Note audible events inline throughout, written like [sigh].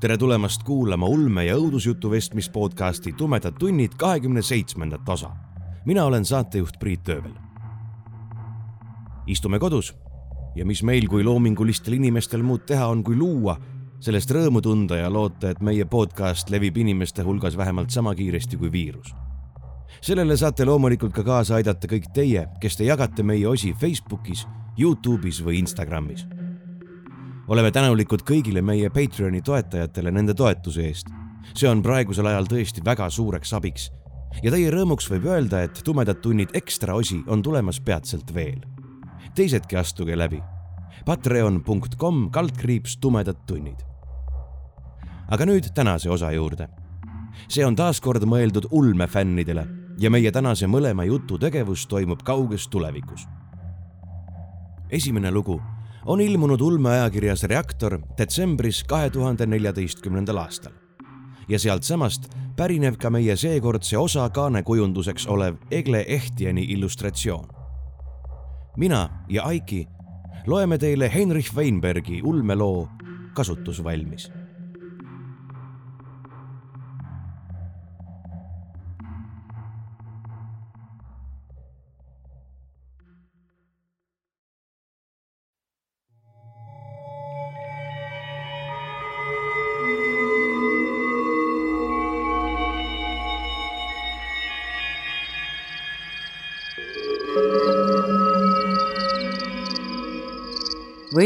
Tere tulemast kuulama ulme ja õudusjutu vestmis podcasti Tumedad tunnid kahekümne seitsmendat osa. mina olen saatejuht Priit Öövel. istume kodus ja mis meil kui loomingulistel inimestel muud teha on, kui luua, sellest rõõmu tunda ja loota, et meie podcast levib inimeste hulgas vähemalt sama kiiresti kui viirus sellele saate loomulikult ka kaasa aidata kõik teie, kes te jagate meie osi Facebookis, Youtube'is või Instagramis oleme tänulikud kõigile meie Patreoni toetajatele nende toetuse eest. see on praegusel ajal tõesti väga suureks abiks. ja teie rõõmuks võib öelda, et Tumedad tunnid ekstra osi on tulemas peatselt veel. teisedki astuge läbi. Patreon.com kaldkriips tumedad tunnid. aga nüüd tänase osa juurde. see on taas kord mõeldud ulmefännidele ja meie tänase mõlema jutu tegevus toimub kauges tulevikus. esimene lugu on ilmunud ulmeajakirjas Reaktor detsembris kahe tuhande neljateistkümnendal aastal. ja sealtsamast pärinev ka meie seekordse osa kaanekujunduseks olev Egle Ehtieni illustratsioon. mina ja Aiki loeme teile Heinrich Weinbergi ulmeloo Kasutusvalmis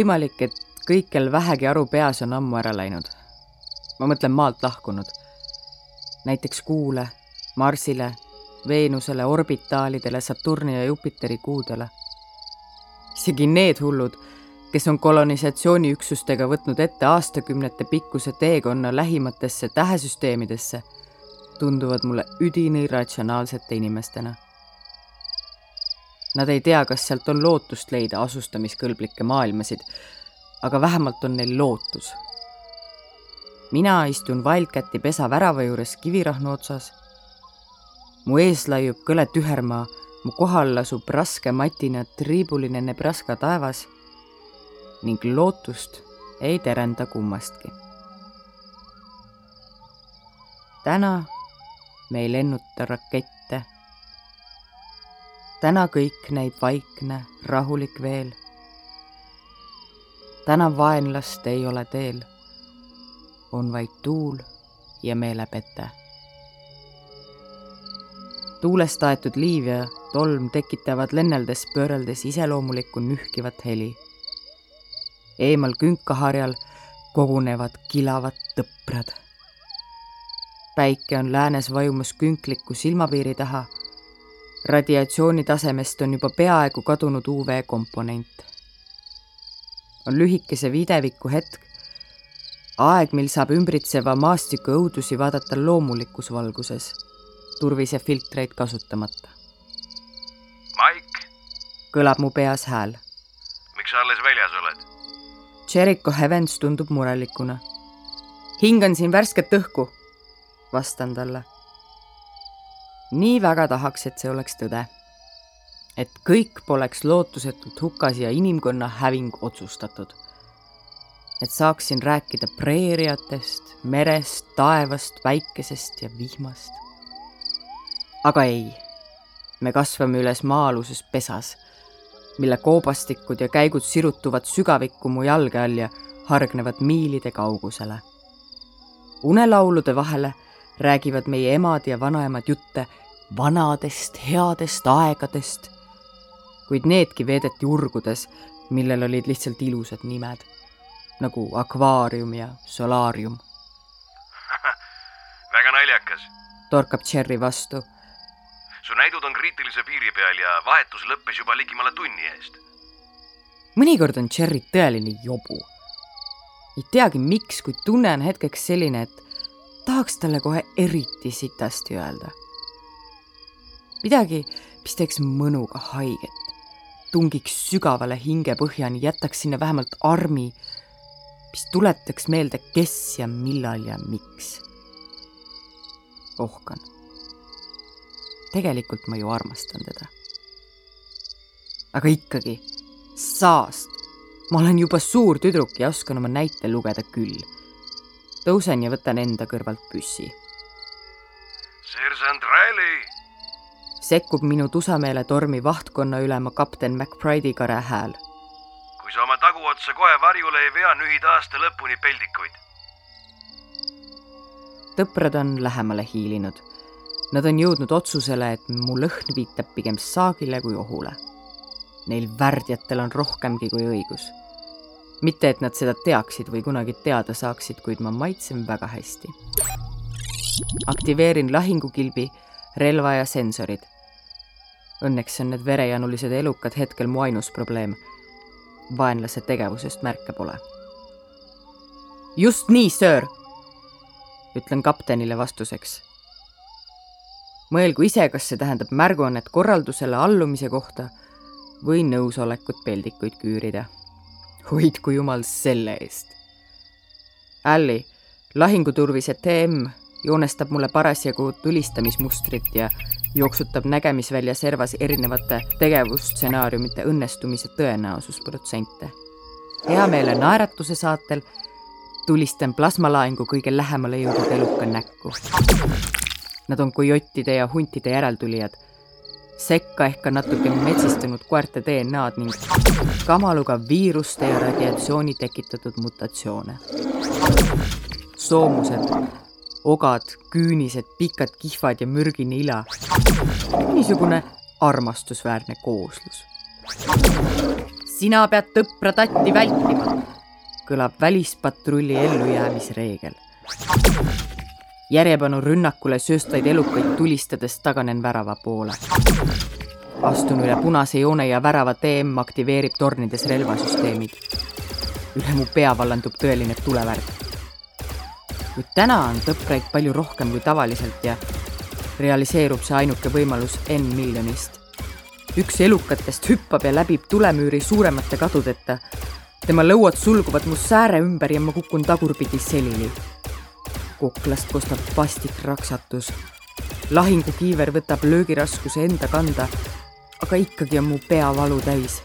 võimalik, et kõik, kel vähegi aru peas on ammu ära läinud. ma mõtlen maalt lahkunud. näiteks Kuule, Marsile, Veenusele, orbitaalidele, Saturni ja Jupiteri kuudele. isegi need hullud, kes on kolonisatsiooniüksustega võtnud ette aastakümnete pikkuse teekonna lähimatesse tähesüsteemidesse, tunduvad mulle üdini ratsionaalsete inimestena Nad ei tea, kas sealt on lootust leida asustamiskõlblikke maailmasid, aga vähemalt on neil lootus. mina istun Wildcati pesa värava juures kivirahnu otsas. mu ees laiub kõle tühermaa, mu kohal lasub raske matina triibuline Nebraska taevas ning lootust ei terenda kummastki. täna me ei lennuta rakette täna kõik näib vaikne, rahulik veel. täna vaenlast ei ole teel. on vaid tuul ja meelepete. tuulest aetud liiv ja tolm tekitavad lenneldes pööreldes iseloomulikku nühkivat heli. eemal künkaharjal kogunevad kilavad tõprad. päike on läänes vajumas künkliku silmapiiri taha radiatsiooni tasemest on juba peaaegu kadunud UV komponent. on lühikese videviku hetk, aeg, mil saab ümbritseva maastiku õudusi vaadata loomulikus valguses, turvise filtreid kasutamata. Maik, kõlab mu peas hääl. miks sa alles väljas oled? Jericho Heavens tundub murelikuna. hingan siin värsket õhku, vastan talle nii väga tahaks, et see oleks tõde. et kõik poleks lootusetult hukas ja inimkonna häving otsustatud. et saaksin rääkida preeriatest, merest, taevast, päikesest ja vihmast. aga ei, me kasvame üles maa-aluses pesas, mille koobastikud ja käigud sirutuvad sügavikku mu jalge all ja hargnevad miilide kaugusele. unelaulude vahele räägivad meie emad ja vanaemad jutte vanadest headest aegadest, kuid needki veedeti urgudes, millel olid lihtsalt ilusad nimed, nagu akvaarium ja solaarium. [laughs] väga naljakas. torkab Cherry vastu. su näidud on kriitilise piiri peal ja vahetus lõppes juba ligemale tunni eest. mõnikord on Cherry tõeline jobu. ei teagi, miks, kuid tunne on hetkeks selline, et tahaks talle kohe eriti sitasti öelda. Midagi, mis teeks mõnuga haiget, tungiks sügavale hingepõhjani, jätaks sinna vähemalt armi, mis tuletaks meelde, kes ja millal ja miks. ohkan. tegelikult ma ju armastan teda. aga ikkagi, saast ma olen juba suur tüdruk ja oskan oma näite lugeda küll. tõusen ja võtan enda kõrvalt püssi. sersant Riley. Sekkub minu tusameele tormi vahtkonna ülema kapten McBride'i kare hääl. kui sa oma taguotsa kohe varjule ei vea, nühid aasta lõpuni peldikuid. tõprad on lähemale hiilinud. Nad on jõudnud otsusele, et mu lõhn viitab pigem saagile kui ohule. Neil värdjatel on rohkemgi kui õigus mitte, et nad seda teaksid või kunagi teada saaksid, kuid ma maitsen väga hästi. aktiveerin lahingukilbi, relva ja sensorid. Õnneks on need verejanulised elukad hetkel mu ainus probleem. vaenlase tegevusest märke pole. just nii, söör, ütlen kaptenile vastuseks. mõelgu ise, kas see tähendab märguannet korraldusele allumise kohta või nõusolekut peldikuid küürida hoidku jumal selle eest. Alli, lahinguturvise TM joonestab mulle parasjagu tulistamismustrit ja jooksutab nägemisvälja servas erinevate tegevusstsenaariumite õnnestumise tõenäosusprotsente. heameele naeratuse saatel tulistan plasmalaengu kõige lähemale jõudnud eluka näkku. Nad on kojottide ja huntide järeltulijad sekka ehk ka natuke metsistunud koerte DNA-d ning kamaluga viiruste ja radiatsiooni tekitatud mutatsioone. soomused, ogad, küünised, pikad kihvad ja mürgine ila. niisugune armastusväärne kooslus. sina pead tõpra tatti vältima, kõlab välispatrulli ellujäämisreegel järjepanu rünnakule sööstvaid elukaid tulistades taganen värava poole. astun üle punase joone ja värava TM aktiveerib tornides relvasüsteemid. üle mu pea vallandub tõeline tulevärk. Kuid täna on tõpraid palju rohkem kui tavaliselt ja realiseerub see ainuke võimalus N miljonist. üks elukatest hüppab ja läbib tulemüüri suuremate kadudeta. tema lõuad sulguvad mu sääre ümber ja ma kukun tagurpidi selili kuklast kostab vastik raksatus. lahingukiiver võtab löögiraskuse enda kanda, aga ikkagi on mu pea valu täis.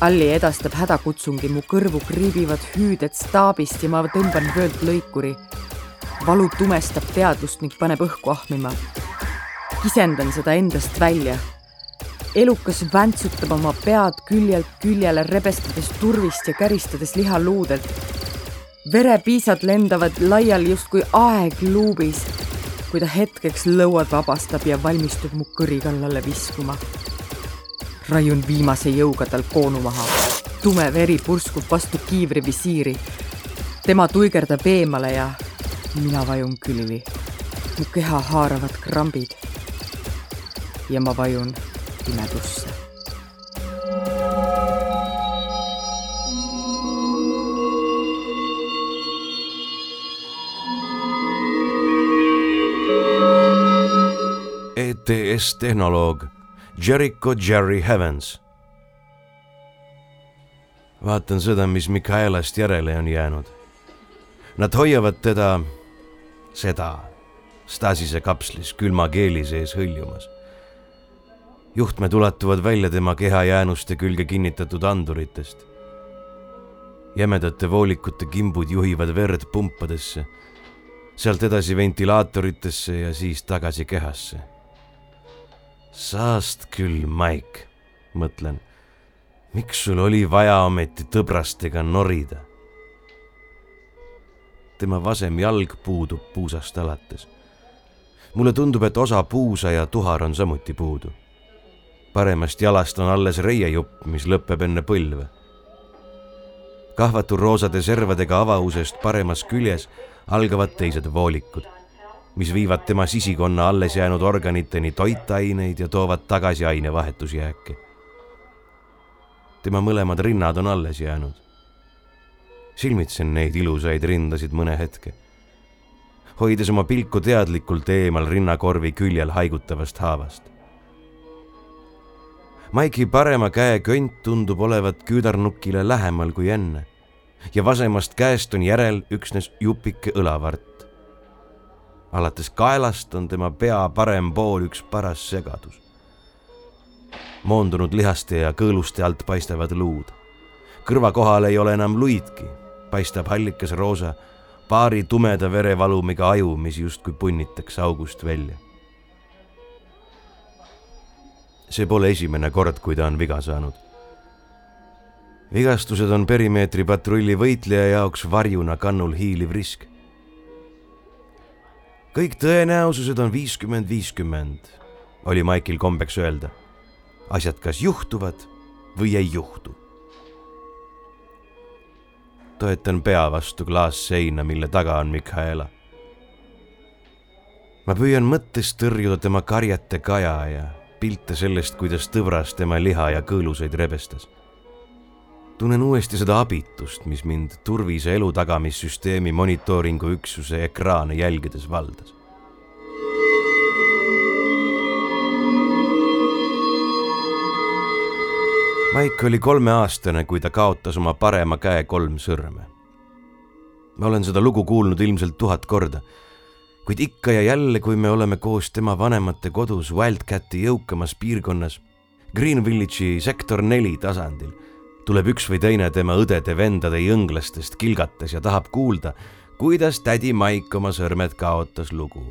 Alli edastab hädakutsungi, mu kõrvu kriibivad hüüded staabist ja ma tõmban vöölt lõikuri. valu tumestab teadvust ning paneb õhku ahmima. kisendan seda endast välja elukas väntsutab oma pead küljelt küljele, rebestades turvist ja käristades liha luudelt verepiisad lendavad laiali justkui aeg luubis, kui ta hetkeks lõuad vabastab ja valmistub mu kõri kallale viskuma. Raiun viimase jõuga tal koonu maha. tume veri purskub vastu kiivri visiiri. tema tuigerdab eemale ja mina vajun külvi. mu keha haaravad krambid. ja ma vajun pimedusse ETS-tehnoloog Jericho Jerry Heavens. vaatan seda, mis Mikaelast järele on jäänud. Nad hoiavad teda, seda, Stasise kapslis külma keeli sees hõljumas. juhtmed ulatuvad välja tema kehajäänuste külge kinnitatud anduritest. jämedate voolikute kimbud juhivad verd pumpadesse, sealt edasi ventilaatoritesse ja siis tagasi kehasse saast küll, Mike, mõtlen. miks sul oli vaja ometi tõbrastega norida? tema vasem jalg puudub puusast alates. mulle tundub, et osa puusa ja tuhar on samuti puudu. paremast jalast on alles reiejupp, mis lõpeb enne põlve. kahvatu roosade servadega avausest paremas küljes algavad teised voolikud mis viivad tema sisikonna alles jäänud organiteni toitaineid ja toovad tagasi ainevahetusjääke. tema mõlemad rinnad on alles jäänud. silmitsen neid ilusaid rindasid mõne hetke, hoides oma pilku teadlikult eemal rinnakorvi küljel haigutavast haavast. Maiki parema käe könt tundub olevat küüdarnukile lähemal kui enne ja vasemast käest on järel üksnes jupike õlavart. Alates kaelast on tema pea parem pool üks paras segadus. moondunud lihaste ja kõõluste alt paistavad luud. kõrva kohal ei ole enam luidki, paistab hallikas roosa, paari tumeda verevalumiga aju, mis justkui punnitakse august välja. see pole esimene kord, kui ta on viga saanud vigastused on perimeetri patrulli võitleja jaoks varjuna kannul hiiliv risk. Kõik tõenäosused on viiskümmend, viiskümmend, oli Maikil kombeks öelda. asjad kas juhtuvad või ei juhtu. toetan pea vastu klaasseina, mille taga on Mikaela. ma püüan mõttes tõrjuda tema karjete kaja ja pilte sellest, kuidas tõvras tema liha ja kõõluseid rebestas tunnen uuesti seda abitust, mis mind turvise elu tagamissüsteemi monitooringu üksuse ekraane jälgides valdas. Maik oli kolmeaastane, kui ta kaotas oma parema käe kolm sõrme. ma olen seda lugu kuulnud ilmselt tuhat korda, kuid ikka ja jälle, kui me oleme koos tema vanemate kodus Wildcati jõukamas piirkonnas, Green Village'i sektor neli tasandil tuleb üks või teine tema õdede-vendade jõnglastest kilgates ja tahab kuulda, kuidas tädi Maik oma sõrmed kaotas lugu.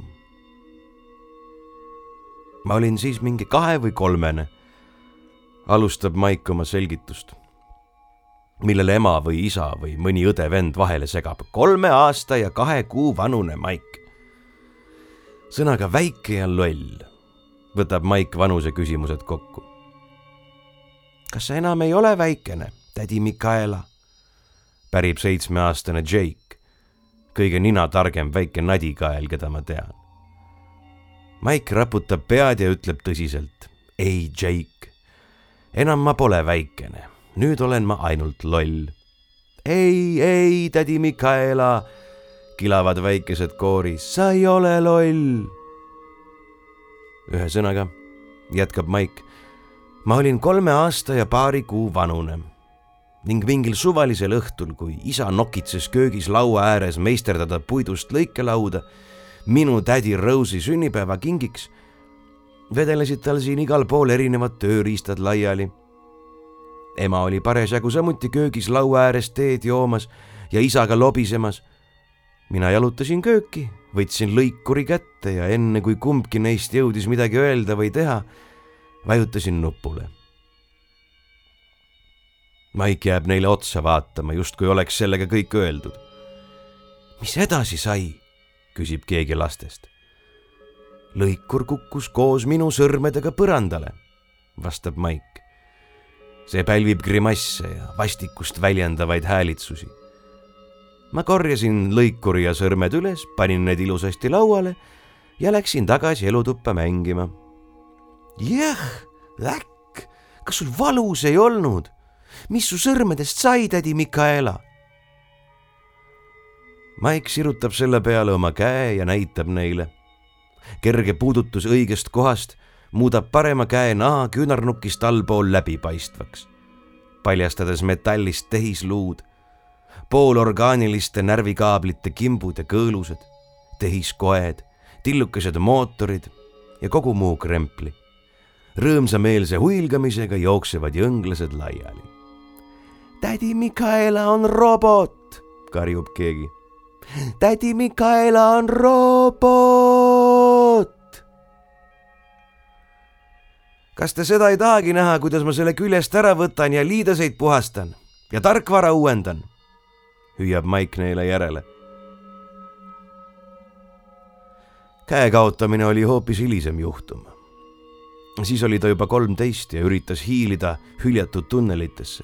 ma olin siis mingi kahe või kolmene, alustab Maik oma selgitust, millele ema või isa või mõni õde-vend vahele segab. kolme aasta ja kahe kuu vanune Maik. sõnaga väike ja loll võtab Maik vanuse küsimused kokku kas sa enam ei ole väikene, tädi Mikaela? pärib seitsmeaastane Jake, kõige ninatargem väike nadikael, keda ma tean. Mike raputab pead ja ütleb tõsiselt. ei, Jake, enam ma pole väikene, nüüd olen ma ainult loll. ei, ei, tädi Mikaela, kilavad väikesed kooris, sa ei ole loll. ühesõnaga, jätkab Mike ma olin kolme aasta ja paari kuu vanune ning mingil suvalisel õhtul, kui isa nokitses köögis laua ääres meisterdada puidust lõikelauda minu tädi Rose'i sünnipäevakingiks, vedelesid tal siin igal pool erinevad tööriistad laiali. ema oli parasjagu samuti köögis laua ääres teed joomas ja isaga lobisemas. mina jalutasin kööki, võtsin lõikuri kätte ja enne kui kumbki neist jõudis midagi öelda või teha vajutasin nupule. Maik jääb neile otsa vaatama, justkui oleks sellega kõik öeldud. mis edasi sai? küsib keegi lastest. lõikur kukkus koos minu sõrmedega põrandale, vastab Maik. see pälvib grimasse ja vastikust väljendavaid häälitsusi. ma korjasin lõikuri ja sõrmed üles, panin need ilusasti lauale ja läksin tagasi elutuppa mängima jah, äkk, kas sul valus ei olnud? mis su sõrmedest sai, tädi Mikaela? Maik sirutab selle peale oma käe ja näitab neile. kerge puudutus õigest kohast muudab parema käe naha küünarnukist allpool läbipaistvaks, paljastades metallist tehisluud, poolorgaaniliste närvikaablite kimbud ja kõõlused, tehiskoed, tillukesed mootorid ja kogu muu krempli rõõmsameelse huilgamisega jooksevad jõnglased laiali. tädi Mikaela on robot, karjub keegi. tädi Mikaela on robot. kas te seda ei tahagi näha, kuidas ma selle küljest ära võtan ja liidaseid puhastan ja tarkvara uuendan? hüüab Maik neile järele käe kaotamine oli hoopis hilisem juhtum siis oli ta juba kolmteist ja üritas hiilida hüljatud tunnelitesse.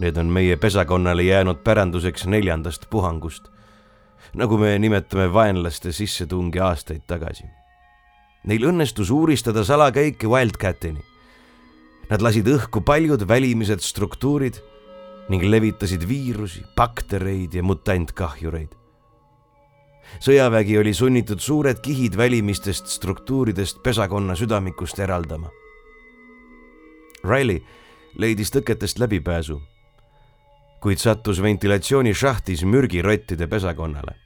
Need on meie pesakonnale jäänud päranduseks neljandast puhangust, nagu me nimetame vaenlaste sissetungi aastaid tagasi. Neil õnnestus uuristada salakäike Wildcatini. Nad lasid õhku paljud välimised struktuurid ning levitasid viirusi, baktereid ja mutantkahjureid. Sõjavägi oli sunnitud suured kihid välimistest struktuuridest pesakonna südamikust eraldama. Riley leidis tõketest läbipääsu, kuid sattus ventilatsioonishahtis mürgirottide pesakonnale.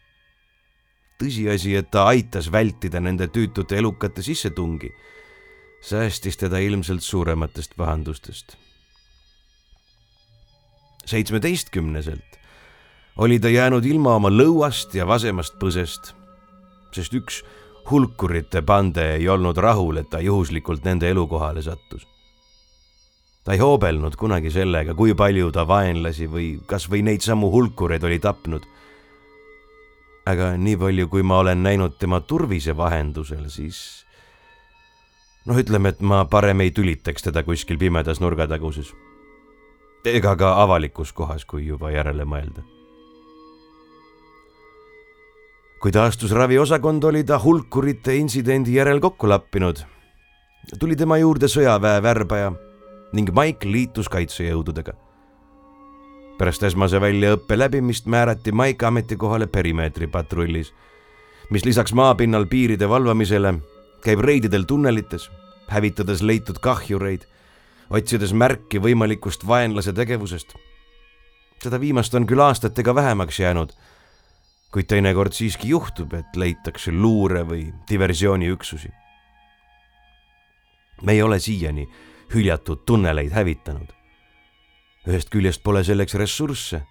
tõsiasi, et ta aitas vältida nende tüütute elukate sissetungi, säästis teda ilmselt suurematest pahandustest seitsmeteistkümneselt oli ta jäänud ilma oma lõuast ja vasemast põsest, sest üks hulkurite pande ei olnud rahul, et ta juhuslikult nende elukohale sattus. ta ei hoobelnud kunagi sellega, kui palju ta vaenlasi või kas või neid samu hulkureid oli tapnud. aga nii palju, kui ma olen näinud tema turvise vahendusel, siis noh, ütleme, et ma parem ei tülitaks teda kuskil pimedas nurgataguses ega ka avalikus kohas, kui juba järele mõelda. Kui ta astus raviosakond, oli ta hulkurite intsidendi järel kokku lappinud. tuli tema juurde sõjaväe värbaja ning Mike liitus kaitsejõududega. pärast esmase väljaõppe läbimist määrati Mike ametikohale perimeetri patrullis, mis lisaks maapinnal piiride valvamisele käib reididel tunnelites, hävitades leitud kahjureid otsides märki võimalikust vaenlase tegevusest. seda viimast on küll aastatega vähemaks jäänud, kuid teinekord siiski juhtub, et leitakse luure või diversiooniüksusi. me ei ole siiani hüljatud tunneleid hävitanud. ühest küljest pole selleks ressursse,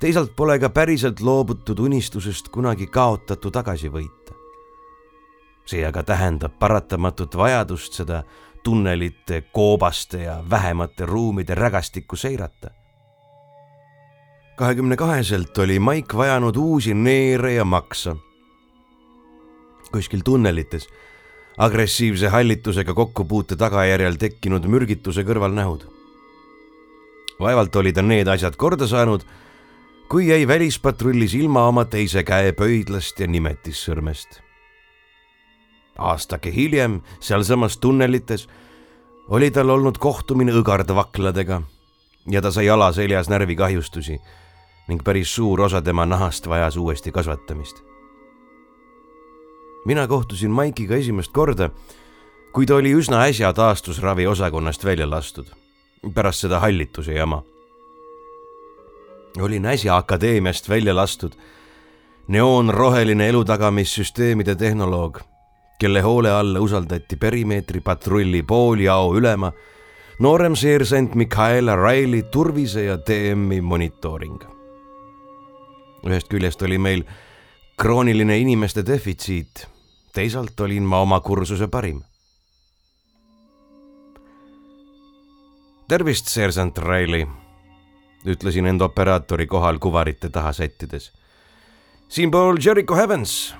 teisalt pole ka päriselt loobutud unistusest kunagi kaotatu tagasi võita. see aga tähendab paratamatut vajadust seda tunnelite, koobaste ja vähemate ruumide rägastikku seirata. Kahekümne kaheselt oli Maik vajanud uusi neere ja maksa. kuskil tunnelites agressiivse hallitusega kokkupuute tagajärjel tekkinud mürgituse kõrvalnähud. vaevalt oli ta need asjad korda saanud, kui jäi välispatrullis ilma oma teise käe pöidlast ja nimetissõrmest aastake hiljem sealsamas tunnelites oli tal olnud kohtumine õgardvakladega ja ta sai jala seljas närvikahjustusi ning päris suur osa tema nahast vajas uuesti kasvatamist. mina kohtusin Maikiga esimest korda, kui ta oli üsna äsja taastusravi osakonnast välja lastud, pärast seda hallituse jama. olin äsja akadeemiast välja lastud neoonroheline elutamissüsteemide tehnoloog kelle hoole alla usaldati perimeetri patrulli pooljao ülema, noorem seersant Mikaela Riley turvise ja DM-i monitooring. Ühest küljest oli meil krooniline inimeste defitsiit, teisalt olin ma oma kursuse parim. tervist, seersant Riley, ütlesin end operaatori kohal kuvarite taha sättides. siinpool Jericho Heavens,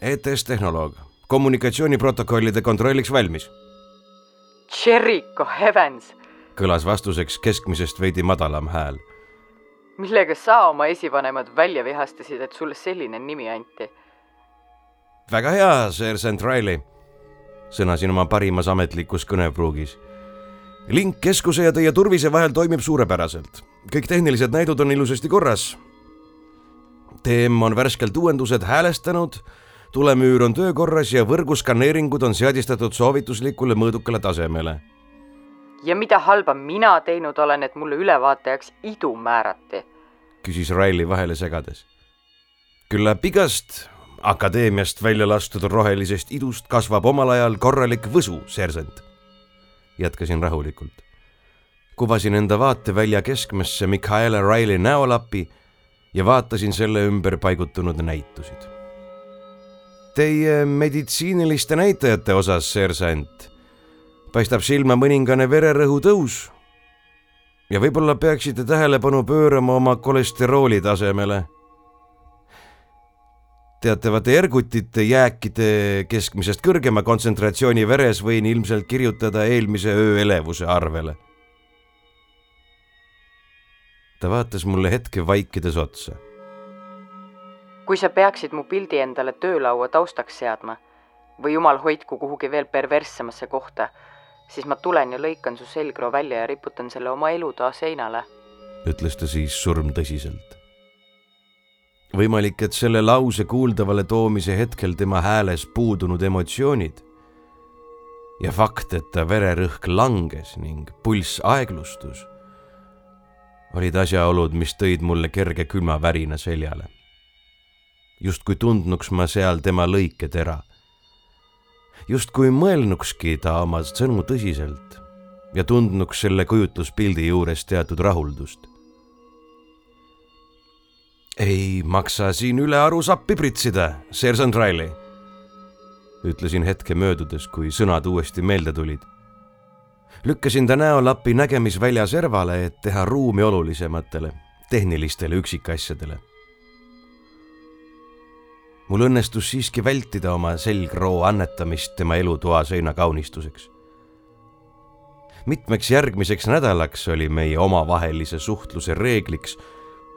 ETS tehnoloog kommunikatsiooniprotokollide kontrolliks valmis. Jericho Heavens. kõlas vastuseks keskmisest veidi madalam hääl. Millega sa oma esivanemad välja vihastasid, et sulle selline nimi anti? väga hea, seersant Riley, sõnasin oma parimas ametlikus kõnepruugis. link keskuse ja teie turvise vahel toimib suurepäraselt. kõik tehnilised näidud on ilusasti korras. TM on värskelt uuendused häälestanud tulemüür on töökorras ja võrguskaneeringud on seadistatud soovituslikule mõõdukale tasemele. Ja mida halba mina teinud olen, et mulle ülevaatajaks idu määrati? küsis Riley vahele segades. küllap igast akadeemiast välja lastud rohelisest idust kasvab omal ajal korralik võsu, seersant. jätkasin rahulikult. kuvasin enda vaatevälja keskmesse Mikaela Riley näolapi ja vaatasin selle ümber paigutunud näitusid Teie meditsiiniliste näitajate osas, seersant, paistab silma mõningane vererõhu tõus. ja võib-olla peaksite tähelepanu pöörama oma kolesterooli tasemele. teatavate ergutite jääkide keskmisest kõrgema kontsentratsiooni veres võin ilmselt kirjutada eelmise öö elevuse arvele. ta vaatas mulle hetke vaikides otsa kui sa peaksid mu pildi endale töölaua taustaks seadma või jumal hoidku kuhugi veel perverssemasse kohta, siis ma tulen ja lõikan su selgroo välja ja riputan selle oma elutoa seinale. ütles ta siis surmtõsiselt. võimalik, et selle lause kuuldavale toomise hetkel tema hääles puudunud emotsioonid ja fakt, et ta vererõhk langes ning pulss aeglustus, olid asjaolud, mis tõid mulle kerge külmavärina seljale. justkui tundnuks ma seal tema lõiketera. Justkui mõelnukski ta oma sõnu tõsiselt ja tundnuks selle kujutluspildi juures teatud rahuldust. ei maksa siin ülearu sappi pritsida, seersant Riley ütlesin hetke möödudes, kui sõnad uuesti meelde tulid. lükkasin ta näolapi nägemisvälja servale, et teha ruumi olulisematele, tehnilistele üksikasjadele. Mul õnnestus siiski vältida oma selgroo annetamist tema elutoa seina kaunistuseks. mitmeks järgmiseks nädalaks oli meie omavahelise suhtluse reegliks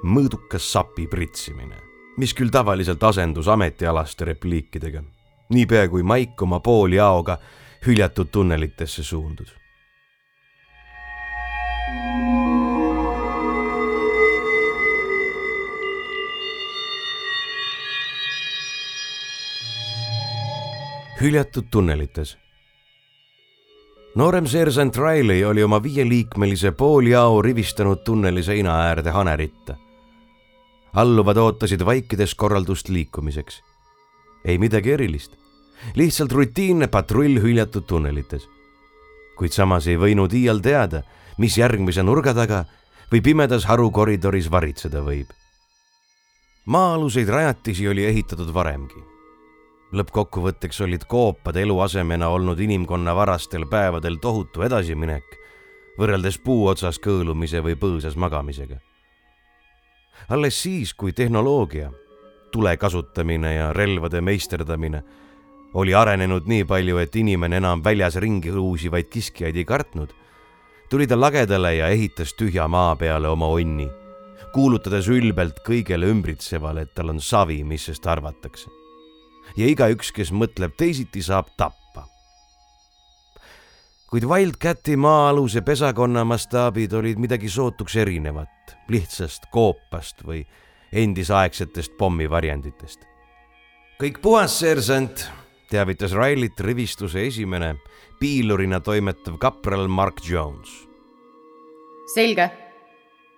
mõõdukas sapi pritsimine, mis küll tavaliselt asendus ametialaste repliikidega niipea kui Maik oma pooljaoga hüljatud tunnelitesse suundus. Hüljatud tunnelites. noorem seersant Riley oli oma viieliikmelise pooljao rivistanud tunneli seina äärde haneritta. alluvad ootasid vaikides korraldust liikumiseks ei midagi erilist, lihtsalt rutiinne patrull hüljatud tunnelites. kuid samas ei võinud iial teada, mis järgmise nurga taga või pimedas harukoridoris varitseda võib. maa-aluseid rajatisi oli ehitatud varemgi. Lõppkokkuvõtteks olid koopad eluasemena olnud inimkonna varastel päevadel tohutu edasiminek võrreldes puu otsas kõõlumise või põõsas magamisega. alles siis, kui tehnoloogia tule kasutamine ja relvade meisterdamine oli arenenud nii palju, et inimene enam väljas ringi ruusivaid kiskjaid ei kartnud, tuli ta lagedale ja ehitas tühja maa peale oma onni, kuulutades ülbelt kõigele ümbritsevale, et tal on savi, mis sest arvatakse. Ja igaüks, kes mõtleb teisiti, saab tappa. kuid Wildcati maa-aluse pesakonna mastaabid olid midagi sootuks erinevat, lihtsast koopast või endisaegsetest pommivarjenditest. kõik puhas, seersant, teavitas Riley't rivistuse esimene piilurina toimetav kapral Mark Jones. selge.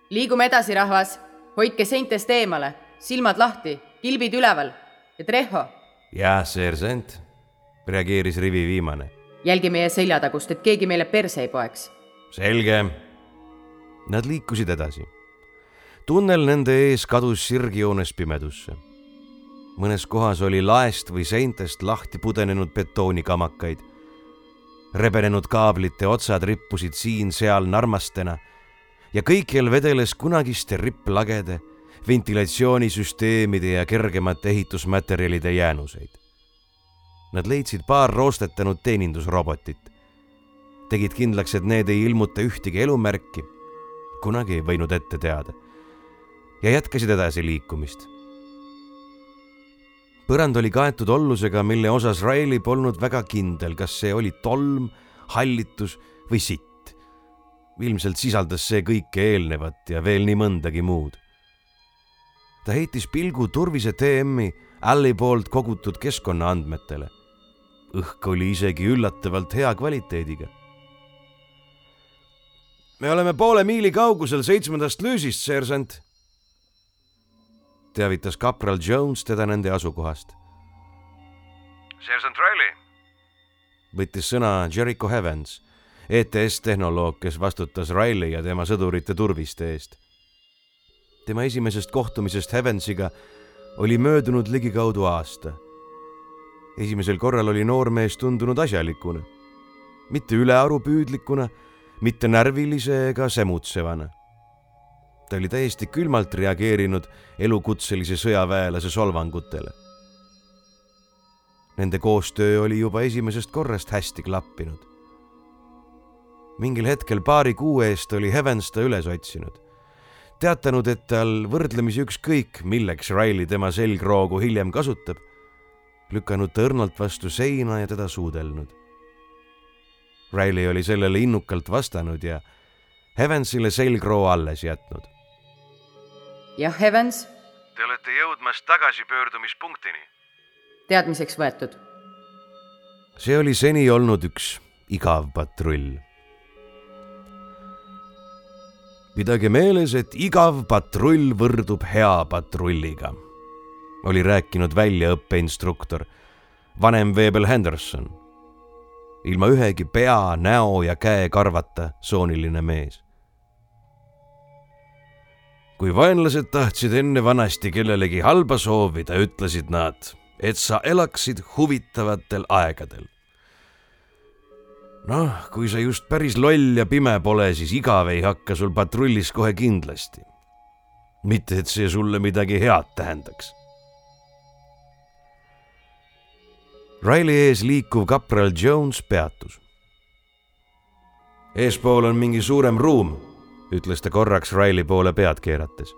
liigume edasi, rahvas. hoidke seintest eemale, silmad lahti, kilbid üleval ja Treho. Jah, seersant, reageeris rivi viimane. jälgi meie seljatagust, et keegi meile perse ei poeks. selge. Nad liikusid edasi tunnel nende ees kadus sirgjoones pimedusse. mõnes kohas oli laest või seintest lahti pudenenud betoonikamakaid. rebenenud kaablite otsad rippusid siin-seal narmastena ja kõikjal vedeles kunagiste ripplagede, ventilatsioonisüsteemide ja kergemate ehitusmaterjalide jäänuseid. Nad leidsid paar roostetanud teenindusrobotit. tegid kindlaks, et need ei ilmuta ühtegi elumärki. kunagi ei võinud ette teada ja jätkasid edasi liikumist. põrand oli kaetud ollusega, mille osas Riley polnud väga kindel, kas see oli tolm, hallitus või sitt. ilmselt sisaldas see kõike eelnevat ja veel nii mõndagi muud. Ta heitis pilgu turvise TM-i Alli poolt kogutud keskkonnaandmetele. õhk oli isegi üllatavalt hea kvaliteediga me oleme poole miili kaugusel seitsmendast lüüsist, seersant teavitas kapral Jones teda nende asukohast. seersant Riley. võttis sõna Jericho Evans, ETS-tehnoloog, kes vastutas Riley ja tema sõdurite turviste eest. Tema esimesest kohtumisest Evansiga oli möödunud ligikaudu aasta. esimesel korral oli noormees tundunud asjalikuna, mitte ülearu püüdlikuna, mitte närvilise ega semutsevana ta oli täiesti külmalt reageerinud elukutselise sõjaväelase solvangutele. Nende koostöö oli juba esimesest korrast hästi klappinud. mingil hetkel paari kuu eest oli Evans ta üles otsinud, teatanud, et tal võrdlemisi ükskõik, milleks Riley tema selgroogu hiljem kasutab, lükanud ta õrnalt vastu seina ja teda suudelnud. Riley oli sellele innukalt vastanud ja Evansile selgroo alles jätnud jah, Evans, Te olete jõudmas tagasipöördumispunktini. teadmiseks võetud. see oli seni olnud üks igav patrull. Pidage meeles, et igav patrull võrdub hea patrulliga, oli rääkinud väljaõppeinstruktor, vanem Veebel Henderson. ilma ühegi pea, näo ja käekarvata sooniline mees. kui vaenlased tahtsid enne vanasti kellelegi halba soovida, ütlesid nad, et sa elaksid huvitavatel aegadel noh, kui sa just päris loll ja pime pole, siis igav ei hakka sul patrullis kohe kindlasti. mitte, et see sulle midagi head tähendaks. Riley ees liikuv kapral Jones peatus. eespool on mingi suurem ruum, ütles ta korraks Riley poole pead keerates.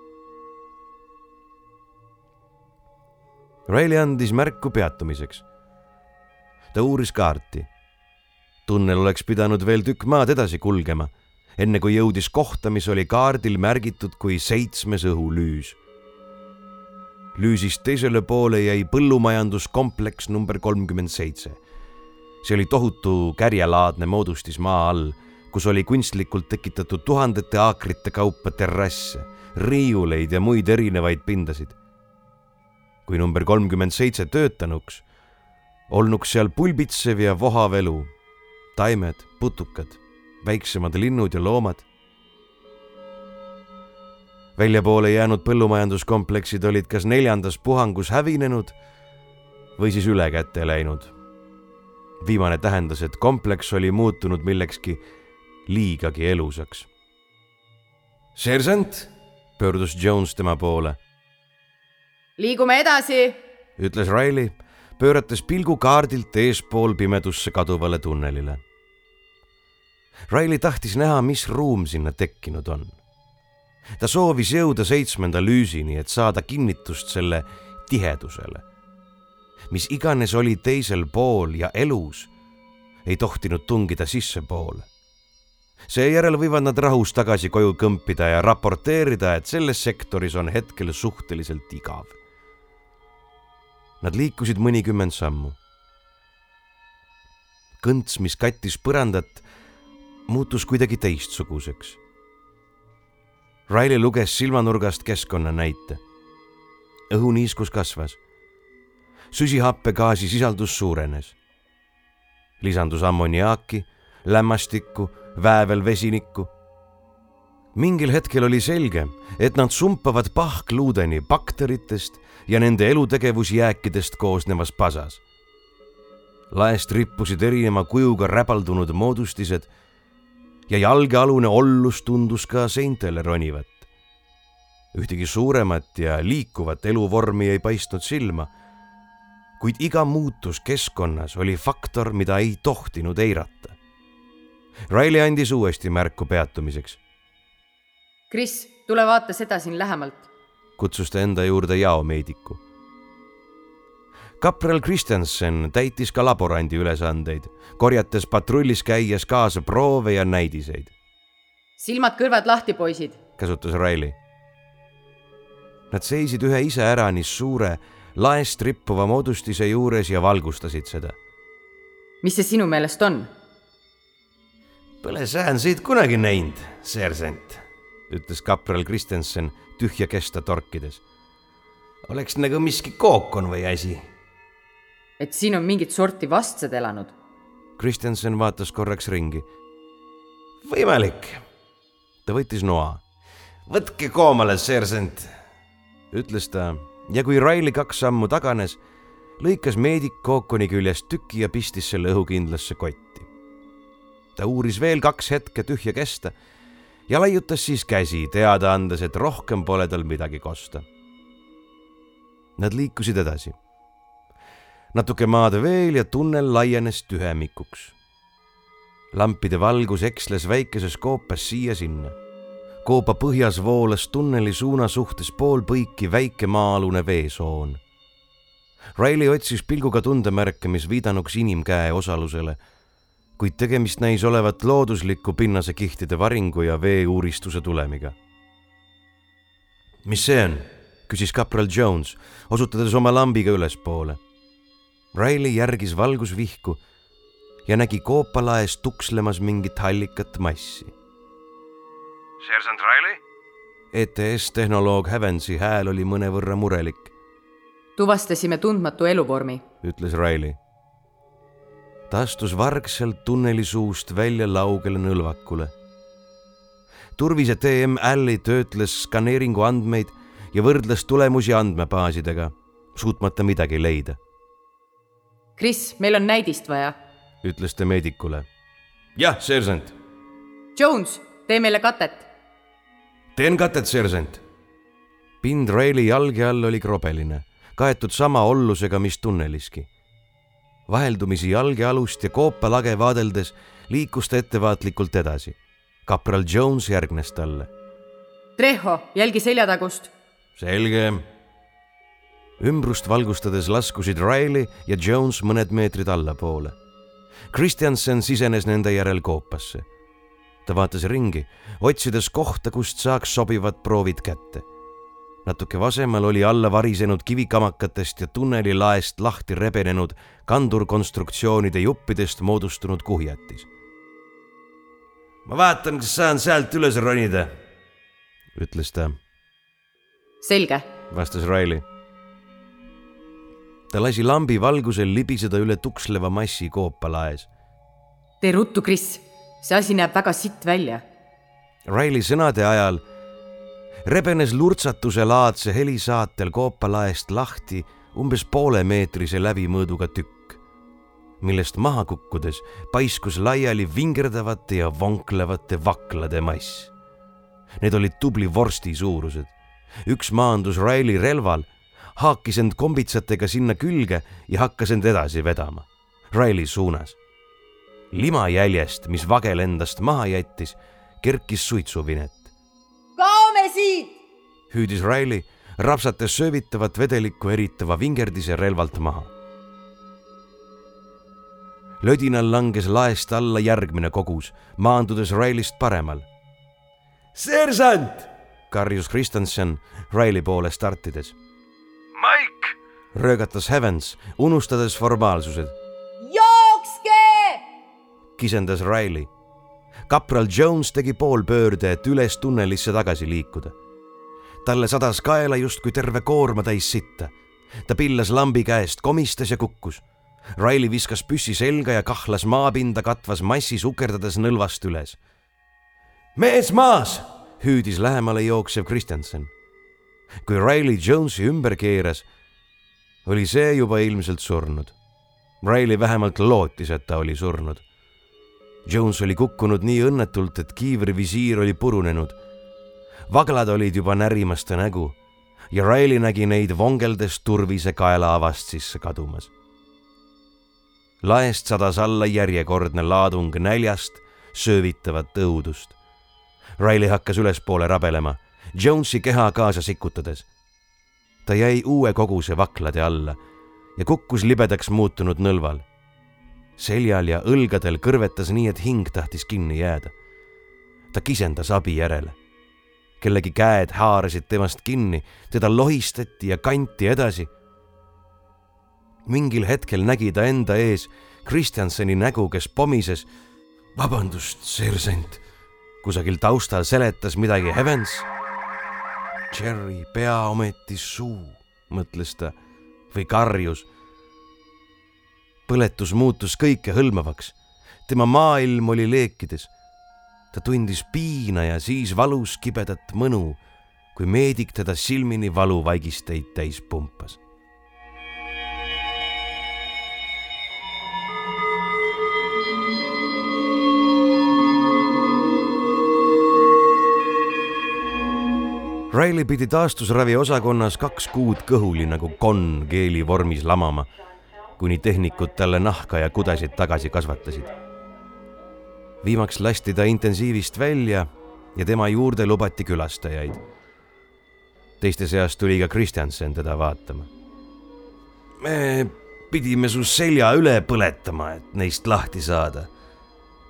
Riley andis märku peatumiseks. ta uuris kaarti tunnel oleks pidanud veel tükk maad edasi kulgema, enne kui jõudis kohta, mis oli kaardil märgitud kui seitsmes õhulüüs. lüüsist teisele poole jäi põllumajanduskompleks number kolmkümmend seitse. see oli tohutu kärjelaadne moodustis maa all, kus oli kunstlikult tekitatud tuhandete aakrite kaupa terrasse, riiuleid ja muid erinevaid pindasid. kui number kolmkümmend seitse töötanuks, olnuks seal pulbitsev ja vohav elu taimed, putukad, väiksemad linnud ja loomad. väljapoole jäänud põllumajanduskompleksid olid kas neljandas puhangus hävinenud või siis ülekäte läinud. viimane tähendas, et kompleks oli muutunud millekski liigagi elusaks. sersant, pöördus Jones tema poole, liigume edasi. ütles Riley, pöörates pilgu kaardilt eespool pimedusse kaduvale tunnelile. Riley tahtis näha, mis ruum sinna tekkinud on. ta soovis jõuda seitsmenda lüüsini, et saada kinnitust selle tihedusele. mis iganes oli teisel pool ja elus, ei tohtinud tungida sissepoole. seejärel võivad nad rahus tagasi koju kõmpida ja raporteerida, et selles sektoris on hetkel suhteliselt igav Nad liikusid mõnikümmend sammu. kõnts, mis kattis põrandat, muutus kuidagi teistsuguseks. Riley luges silmanurgast keskkonnanäite. õhuniiskus kasvas. süsihappegaasi sisaldus suurenes. lisandus ammoniaaki, lämmastikku, väävelvesinikku. mingil hetkel oli selge, et nad sumpavad pahkluudeni bakteritest ja nende elutegevusjääkidest koosnevas pasas. laest rippusid erineva kujuga räbaldunud moodustised ja jalgealune ollus tundus ka seintele ronivat. ühtegi suuremat ja liikuvat eluvormi ei paistnud silma, kuid iga muutus keskkonnas oli faktor, mida ei tohtinud eirata. Riley andis uuesti märku peatumiseks, Kris, tule vaata seda siin lähemalt. Kutsus ta enda juurde jaomeediku. kapral Kristjanson täitis ka laborandi ülesandeid, korjates patrullis käies kaasa proove ja näidiseid, silmad-kõrvad lahti, poisid. käsutas Riley. Nad seisid ühe iseäranis suure laest rippuva moodustise juures ja valgustasid seda. mis see sinu meelest on? Pole säänseid kunagi näinud, sersant. ütles kapral Kristjanson tühja kesta torkides. oleks nagu miski kookon või asi. et siin on mingit sorti vastsed elanud. Kristjanson vaatas korraks ringi, võimalik. ta võttis noa võtke koomale, sersant. ütles ta ja kui Riley kaks sammu taganes, lõikas meedik kookoni küljest tüki ja pistis selle õhukindlasse kotti. ta uuris veel kaks hetke tühja kesta ja laiutas siis käsi, teada andes, et rohkem pole tal midagi kosta. Nad liikusid edasi. natuke maad veel ja tunnel laienes tühemikuks. lampide valgus eksles väikeses koopas siia-sinna koopa põhjas voolas tunneli suuna suhtes poolpõiki väike maa-alune veesoon. Riley otsis pilguga tundemärke, mis viidanuks inimkäe osalusele, kuid tegemist näis olevat loodusliku pinnasekihtide varingu ja veeuuristuse tulemiga. mis see on? küsis kapral Jones, osutades oma lambiga ülespoole. Riley järgis valgusvihku ja nägi koopalaes tukslemas mingit hallikat massi. seersant Riley? ETS-tehnoloog Heavensi hääl oli mõnevõrra murelik, tuvastasime tundmatu eluvormi. ütles Riley. Ta astus vargselt tunneli suust välja laugele nõlvakule. turvise TM Alli töötles skaneeringu andmeid ja võrdles tulemusi andmebaasidega, suutmata midagi leida, Kris, meil on näidist vaja. ütles ta meedikule. jah, seersant. Jones, tee meile katet. teen katet, seersant. pind Raili jalge all oli krobeline, kaetud sama ollusega, mis tunneliski. Vaheldumisi jalge alust ja koopalage vaadeldes liikus ta ettevaatlikult edasi. kapral Jones järgnes talle. Treho, jälgi seljatagust. selge. ümbrust valgustades laskusid Riley ja Jones mõned meetrid allapoole. Kristjansen sisenes nende järel koopasse. ta vaatas ringi, otsides kohta, kust saaks sobivad proovid kätte. Natuke vasemal oli alla varisenud kivikamakatest ja tunneli laest lahti rebenenud kandurkonstruktsioonide juppidest moodustunud kuhjatis. ma vaatan, kas saan sealt üles ronida, ütles ta selge. vastas Riley. ta lasi lambi valgusel libiseda üle tuksleva massi koopalaes. tee ruttu, Kris. see asi näeb väga sitt välja. Riley sõnade ajal rebenes lurtsatuse laadse helisaatel koopalaest lahti umbes poolemeetrise läbimõõduga tükk, millest maha kukkudes paiskus laiali vingerdavate ja vonklevate vaklade mass. Need olid tubli vorsti suurused. üks maandus Riley relval, haakis end kombitsatega sinna külge ja hakkas end edasi vedama. Riley suunas. limajäljest, mis vagel endast maha jättis, kerkis suitsuvinet. Kaome siit! hüüdis Riley, rapsates söövitavat vedelikku eritava vingerdise relvalt maha. lödinal langes laest alla järgmine kogus, maandudes Rileyst paremal. seersant! karjus Kristjanson Riley poole startides. Mike! röögatas Heavens, unustades formaalsused, jookske! kisendas Riley. Kapral Jones tegi poolpöörde, et üles tunnelisse tagasi liikuda. talle sadas kaela justkui terve koormatäis sitta. ta pillas lambi käest, komistas ja kukkus. Riley viskas püssi selga ja kahlas maapinda katvas massi sukerdades nõlvast üles. mees maas, hüüdis lähemale jooksev Kristjanson. kui Riley Jonesi ümber keeras, oli see juba ilmselt surnud. Riley vähemalt lootis, et ta oli surnud. Jones oli kukkunud nii õnnetult, et kiivri visiir oli purunenud. vaglad olid juba närimas ta nägu ja Riley nägi neid vongeldes turvise kaelaavast sisse kadumas. laest sadas alla järjekordne laadung näljast söövitavat õudust. Riley hakkas ülespoole rabelema, Jonesi keha kaasa sikutades. ta jäi uue koguse vaklade alla ja kukkus libedaks muutunud nõlval seljal ja õlgadel kõrvetas nii, et hing tahtis kinni jääda. ta kisendas abi järele. kellegi käed haarasid temast kinni, teda lohistati ja kanti edasi. mingil hetkel nägi ta enda ees Kristjanseni nägu, kes pomises. vabandust, seersant. kusagil taustal seletas midagi Evans. Cherry pea ometi suu, mõtles ta või karjus põletus muutus kõikehõlmavaks. tema maailm oli leekides. ta tundis piina ja siis valus kibedat mõnu, kui meedik teda silmini valuvaigisteid täis pumpas. Riley pidi taastusravi osakonnas kaks kuud kõhuli nagu konn keeli vormis lamama kuni tehnikud talle nahka ja kudesid tagasi kasvatasid. viimaks lasti ta intensiivist välja ja tema juurde lubati külastajaid. teiste seas tuli ka Kristjansen teda vaatama. me pidime su selja üle põletama, et neist lahti saada,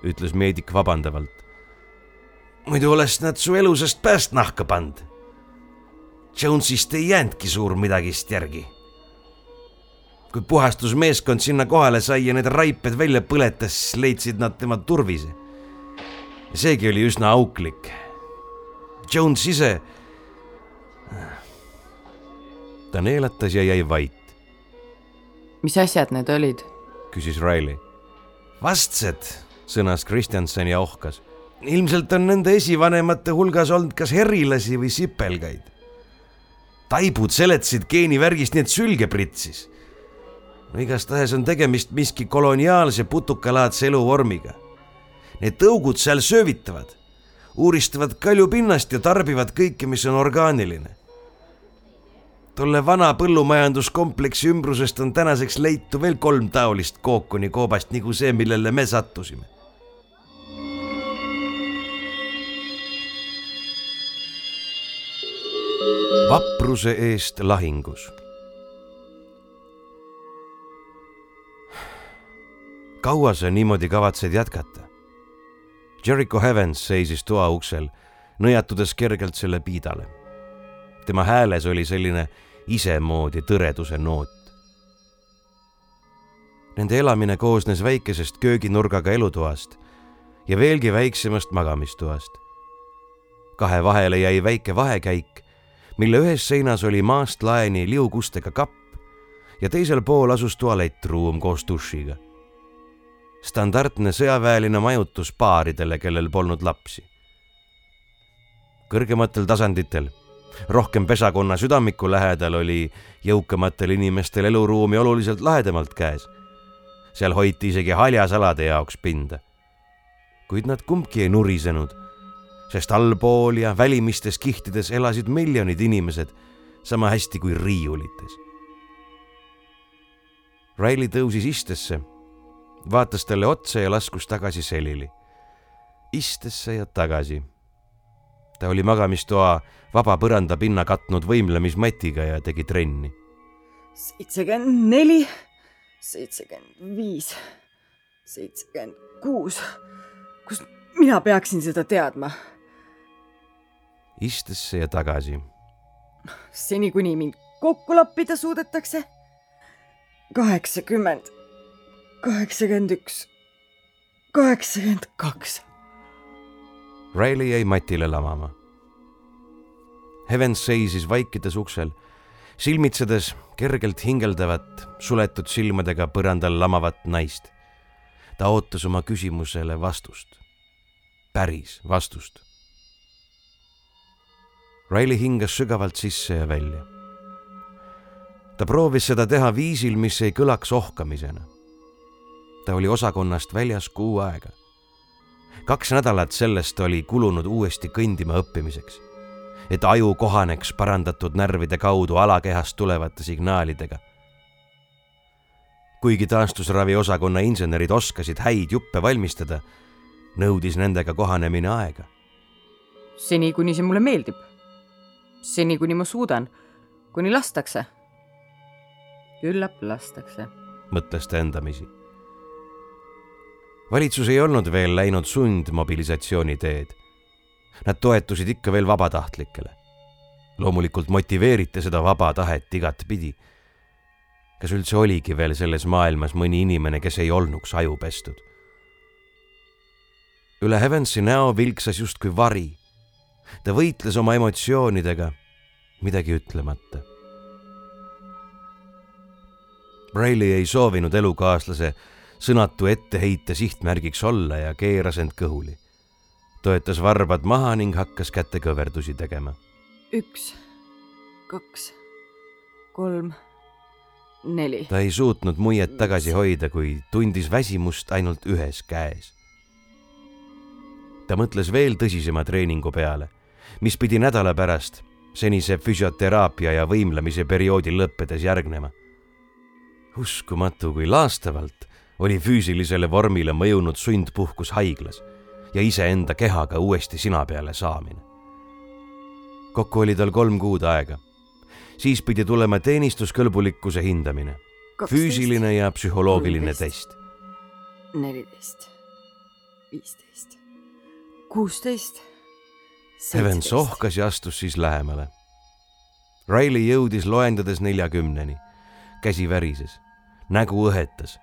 ütles meedik vabandavalt. muidu oleks nad su elusast pääst nahka pannud. Jonesist ei jäänudki suur midagist järgi. Kui puhastusmeeskond sinna kohale sai ja need raiped välja põletas, leidsid nad tema turvise. seegi oli üsna auklik. Jones ise. ta neelatas ja jäi vait, mis asjad need olid? küsis Riley. vastsed, sõnas Kristjanson ja ohkas. ilmselt on nende esivanemate hulgas olnud kas herilasi või sipelgaid. taibud seletasid geenivärgist nii, et sülge pritsis. Igastahes on tegemist miski koloniaalse putukalaadse eluvormiga. Need tõugud seal söövitavad, uuristavad kaljupinnast ja tarbivad kõike, mis on orgaaniline tolle vana põllumajanduskompleksi ümbrusest on tänaseks leitu veel kolm taolist kookoni koobast nagu see, millele me sattusime. vapruse eest lahingus. Kaua sa niimoodi kavatsed jätkata? Jericho Evans seisis toa uksel, nõjatudes kergelt selle piidale tema hääles oli selline isemoodi tõreduse noot. Nende elamine koosnes väikesest kööginurgaga elutoast ja veelgi väiksemast magamistoast. kahe vahele jäi väike vahekäik, mille ühes seinas oli maast laeni liugustega kapp ja teisel pool asus tualettruum koos dušiga. Standardne sõjaväeline majutus paaridele, kellel polnud lapsi. kõrgematel tasanditel rohkem pesakonna südamiku lähedal oli jõukamatel inimestel eluruumi oluliselt lahedamalt käes. seal hoiti isegi haljasalade jaoks pinda. kuid nad kumbki ei nurisenud, sest allpool ja välimistes kihtides elasid miljonid inimesed sama hästi kui riiulites. Riley tõusis istesse, vaatas talle otsa ja laskus tagasi selili. istesse ja tagasi ta oli magamistoa vaba põrandapinna katnud võimlemismatiga ja tegi trenni. seitsekümmend neli, seitsekümmend viis, seitsekümmend kuus. kust mina peaksin seda teadma? istesse ja tagasi. seni, kuni mind kokku lappida suudetakse. kaheksakümmend, kaheksakümmend üks, kaheksakümmend kaks. Riley jäi matile lamama. Evans seisis vaikides uksel, silmitsedes kergelt hingeldavat, suletud silmadega põrandal lamavat naist. ta ootas oma küsimusele vastust, päris vastust. Riley hingas sügavalt sisse ja välja. ta proovis seda teha viisil, mis ei kõlaks ohkamisena. Ta oli osakonnast väljas kuu aega kaks nädalat sellest oli kulunud uuesti kõndima õppimiseks, et aju kohaneks parandatud närvide kaudu alakehast tulevate signaalidega. kuigi taastusravi osakonna insenerid oskasid häid juppe valmistada, nõudis nendega kohanemine aega. seni, kuni see mulle meeldib. seni, kuni ma suudan, kuni lastakse. küllap lastakse. mõtles ta endamisi valitsus ei olnud veel läinud sundmobilisatsiooni teed. Nad toetusid ikka veel vabatahtlikele. loomulikult motiveeriti seda vaba tahet igatpidi. kas üldse oligi veel selles maailmas mõni inimene, kes ei olnuks aju pestud? üle Heavensi näo vilksas justkui vari. ta võitles oma emotsioonidega, midagi ütlemata. Riley ei soovinud elukaaslase sõnatu etteheite sihtmärgiks olla ja keeras end kõhuli. toetas varbad maha ning hakkas kätekõverdusi tegema. üks, kaks, kolm, neli. ta ei suutnud muiet tagasi hoida, kui tundis väsimust ainult ühes käes. ta mõtles veel tõsisema treeningu peale, mis pidi nädala pärast senise füsioteraapia ja võimlemise perioodi lõppedes järgnema. uskumatu, kui laastavalt oli füüsilisele vormile mõjunud sundpuhkus haiglas ja iseenda kehaga uuesti sina peale saamine. kokku oli tal kolm kuud aega. siis pidi tulema teenistuskõlbulikkuse hindamine, füüsiline ja psühholoogiline test. neliteist, viisteist, kuusteist. Evans ohkas ja astus siis lähemale. Riley jõudis loendades neljakümneni. käsi värises, nägu õhetas,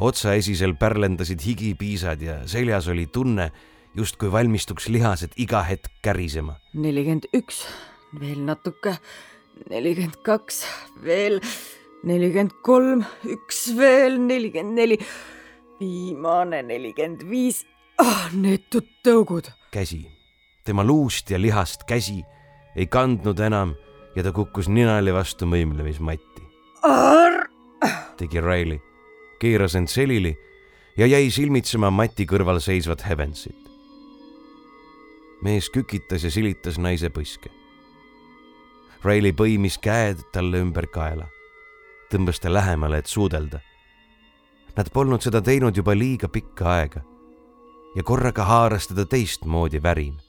otsaesisel pärlendasid higipiisad ja seljas oli tunne, justkui valmistuks lihased iga hetk kärisema. nelikümmend üks, veel natuke, nelikümmend kaks, veel nelikümmend kolm, üks veel, nelikümmend neli, viimane nelikümmend viis. ah, neetud tõugud. käsi, tema luust ja lihast käsi ei kandnud enam ja ta kukkus ninali vastu mõimlemismatti. tegi Riley, keeras end selili ja jäi silmitsema mati kõrval seisvat Heavensit. mees kükitas ja silitas naise põske. Riley põimis käed talle ümber kaela, tõmbas ta lähemale, et suudelda. Nad polnud seda teinud juba liiga pikka aega ja korraga haaras teda teistmoodi värin.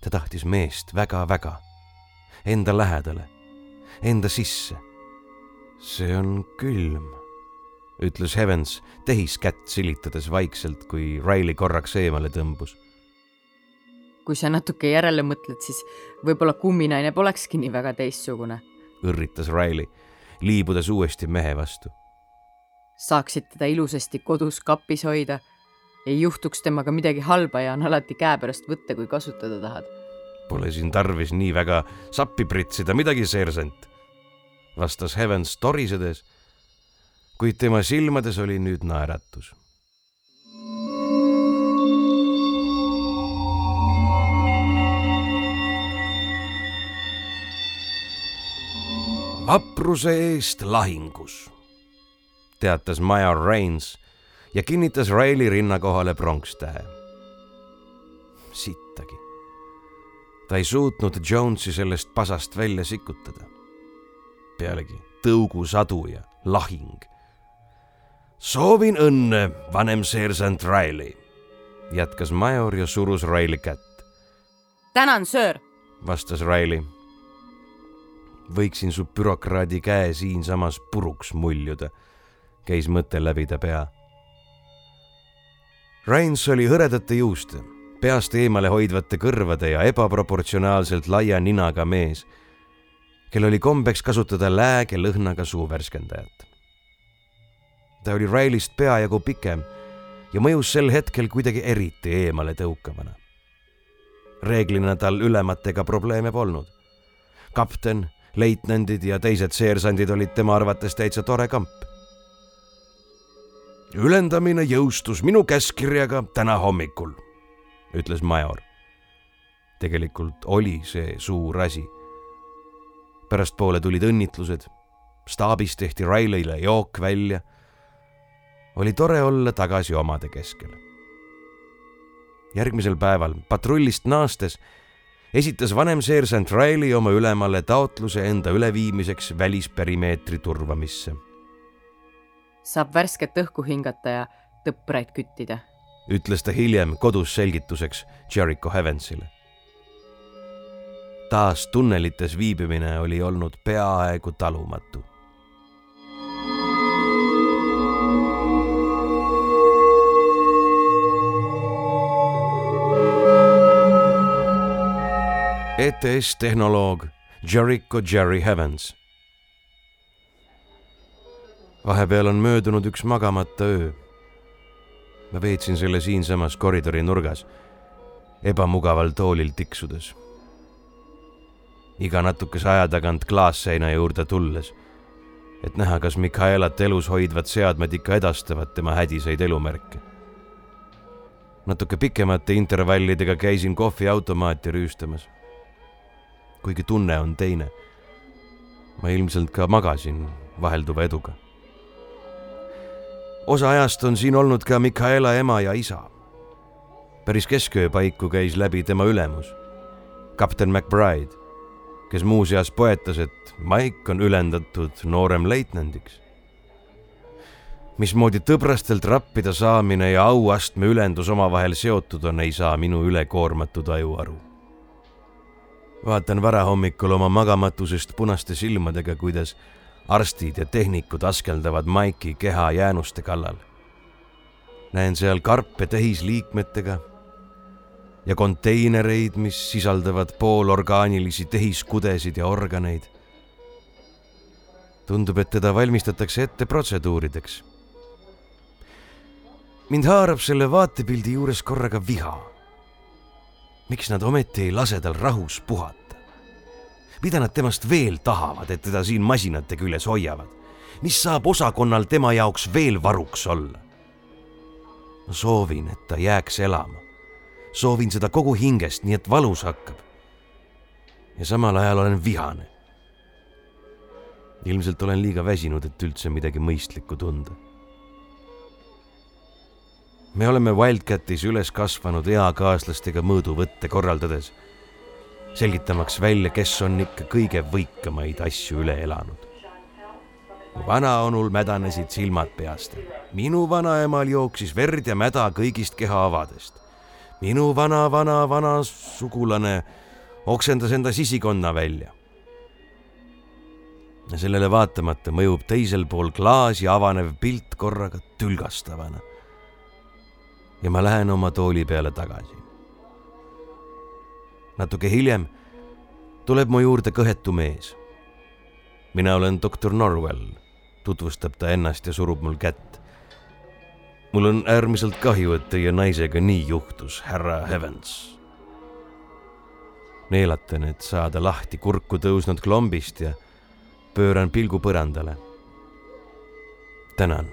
ta tahtis meest väga-väga enda lähedale, enda sisse. see on külm, ütles Evans tehiskätt silitades vaikselt, kui Riley korraks eemale tõmbus. kui sa natuke järele mõtled, siis võib-olla kumminaine polekski nii väga teistsugune, õrritas Riley, liibudes uuesti mehe vastu. saaksid teda ilusasti kodus kapis hoida, ei juhtuks temaga midagi halba ja on alati käepärast võtta, kui kasutada tahad Pole siin tarvis nii väga sappi pritsida, midagi, seersant, vastas Heavens torisedes, kuid tema silmades oli nüüd naeratus. vapruse eest lahingus, teatas major Rains ja kinnitas Raili rinna kohale pronkstähe. sittagi ta ei suutnud Jonesi sellest pasast välja sikutada. pealegi tõugusadu ja lahing. Soovin õnne, vanem seersant Riley, jätkas major ja surus Riley kätt. tänan, söör, vastas Riley. võiksin su bürokraadi käe siinsamas puruks muljuda, käis mõte läbi ta pea. Rains oli hõredate juuste peast eemale hoidvate kõrvade ja ebaproportsionaalselt laia ninaga mees, kel oli kombeks kasutada lääge lõhnaga suuvärskendajat. Ta oli Riley'st peajagu pikem ja mõjus sel hetkel kuidagi eriti eemale tõukavana. reeglina tal ülematega probleeme polnud. kapten, leitnandid ja teised seersandid olid tema arvates täitsa tore kamp. ülendamine jõustus minu käskkirjaga täna hommikul ütles major. tegelikult oli see suur asi. pärastpoole tulid õnnitlused, staabis tehti Rileyle jook välja. Oli tore olla tagasi omade keskel. järgmisel päeval patrullist naastes esitas vanem seersant Riley oma ülemale taotluse enda üleviimiseks välisperimeetri turvamisse. saab värsket õhku hingata ja tõpraid küttida ütles ta hiljem kodus selgituseks Jericho Heavensile. taas tunnelites viibimine oli olnud peaaegu talumatu. ETS tehnoloog Jericho Jerry Heavens. vahepeal on möödunud üks magamata öö ma veetsin selle siinsamas koridori nurgas, ebamugaval toolil tiksudes. iga natukese aja tagant klaasseina juurde tulles, et näha, kas Mikaelat elus hoidvad seadmed ikka edastavad tema hädiseid elumärke. natuke pikemate intervallidega käisin kohviautomaati rüüstamas. Kuigi tunne on teine. ma ilmselt ka magasin vahelduva eduga osa ajast on siin olnud ka Mikaela ema ja isa. päris kesköö paiku käis läbi tema ülemus, kapten McBride, kes muuseas poetas, et Mike on ülendatud nooremleitnandiks. mismoodi tõbrastelt rappida saamine ja auastme ülendus omavahel seotud on, ei saa minu ülekoormatud aju aru. Vaatan varahommikul oma magamatusest punaste silmadega, kuidas arstid ja tehnikud askeldavad Maiki keha jäänuste kallal. näen seal karpe tehisliikmetega ja konteinereid, mis sisaldavad poolorgaanilisi tehiskudesid ja organeid. tundub, et teda valmistatakse ette protseduurideks. mind haarab selle vaatepildi juures korraga viha. Miks nad ometi ei lase tal rahus puhata? mida nad temast veel tahavad, et teda siin masinate küljes hoiavad? mis saab osakonnal tema jaoks veel varuks olla? ma soovin, et ta jääks elama. soovin seda kogu hingest, nii et valus hakkab. ja samal ajal olen vihane. ilmselt olen liiga väsinud, et üldse midagi mõistlikku tunda. Me oleme Wildcatis üles kasvanud eakaaslastega mõõduvõtte korraldades, selgitamaks välja, kes on ikka kõige võikamaid asju üle elanud mu vanaonul mädanesid silmad peast. minu vanaemal jooksis verd ja mäda kõigist kehaavadest. minu vana-vana-vana sugulane oksendas enda sisikonna välja. ja sellele vaatamata mõjub teisel pool klaasi avanev pilt korraga tülgastavana. Ja ma lähen oma tooli peale tagasi. natuke hiljem tuleb mu juurde kõhetu mees mina olen doktor Norwell, tutvustab ta ennast ja surub mul kätt. mul on äärmiselt kahju, et teie naisega nii juhtus, härra Evans. neelatan, et saada lahti kurku tõusnud klombist ja pööran pilgu põrandale. tänan,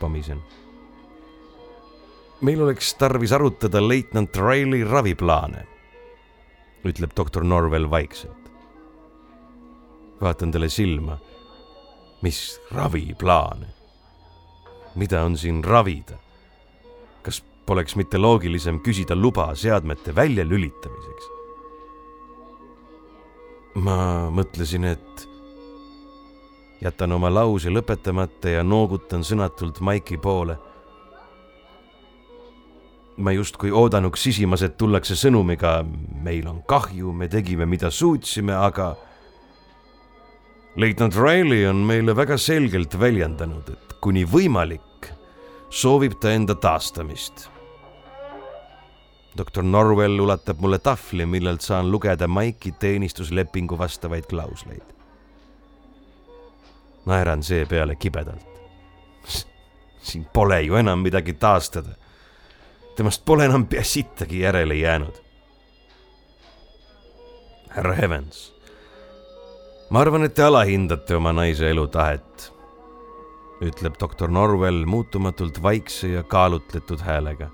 pomisen. Meil oleks tarvis arutada leitnant Riley raviplaane, ütleb doktor Norwell vaikselt vaatan talle silma. mis raviplaan? mida on siin ravida? kas poleks mitte loogilisem küsida luba seadmete väljalülitamiseks? ma mõtlesin, et jätan oma lause lõpetamata ja noogutan sõnatult Maiki poole. Ma justkui oodanuks sisimas, et tullakse sõnumiga, meil on kahju, me tegime, mida suutsime, aga leitnant Riley on meile väga selgelt väljendanud, et kuni võimalik, soovib ta enda taastamist. doktor Norwell ulatab mulle tahvli, millelt saan lugeda Maiki teenistuslepingu vastavaid klausleid. naeran seepeale kibedalt. [laughs] siin pole ju enam midagi taastada. Temast pole enam pea sittagi järele jäänud. härra Evans ma arvan, et te alahindate oma naise elutahet, ütleb doktor Norwell muutumatult vaikse ja kaalutletud häälega.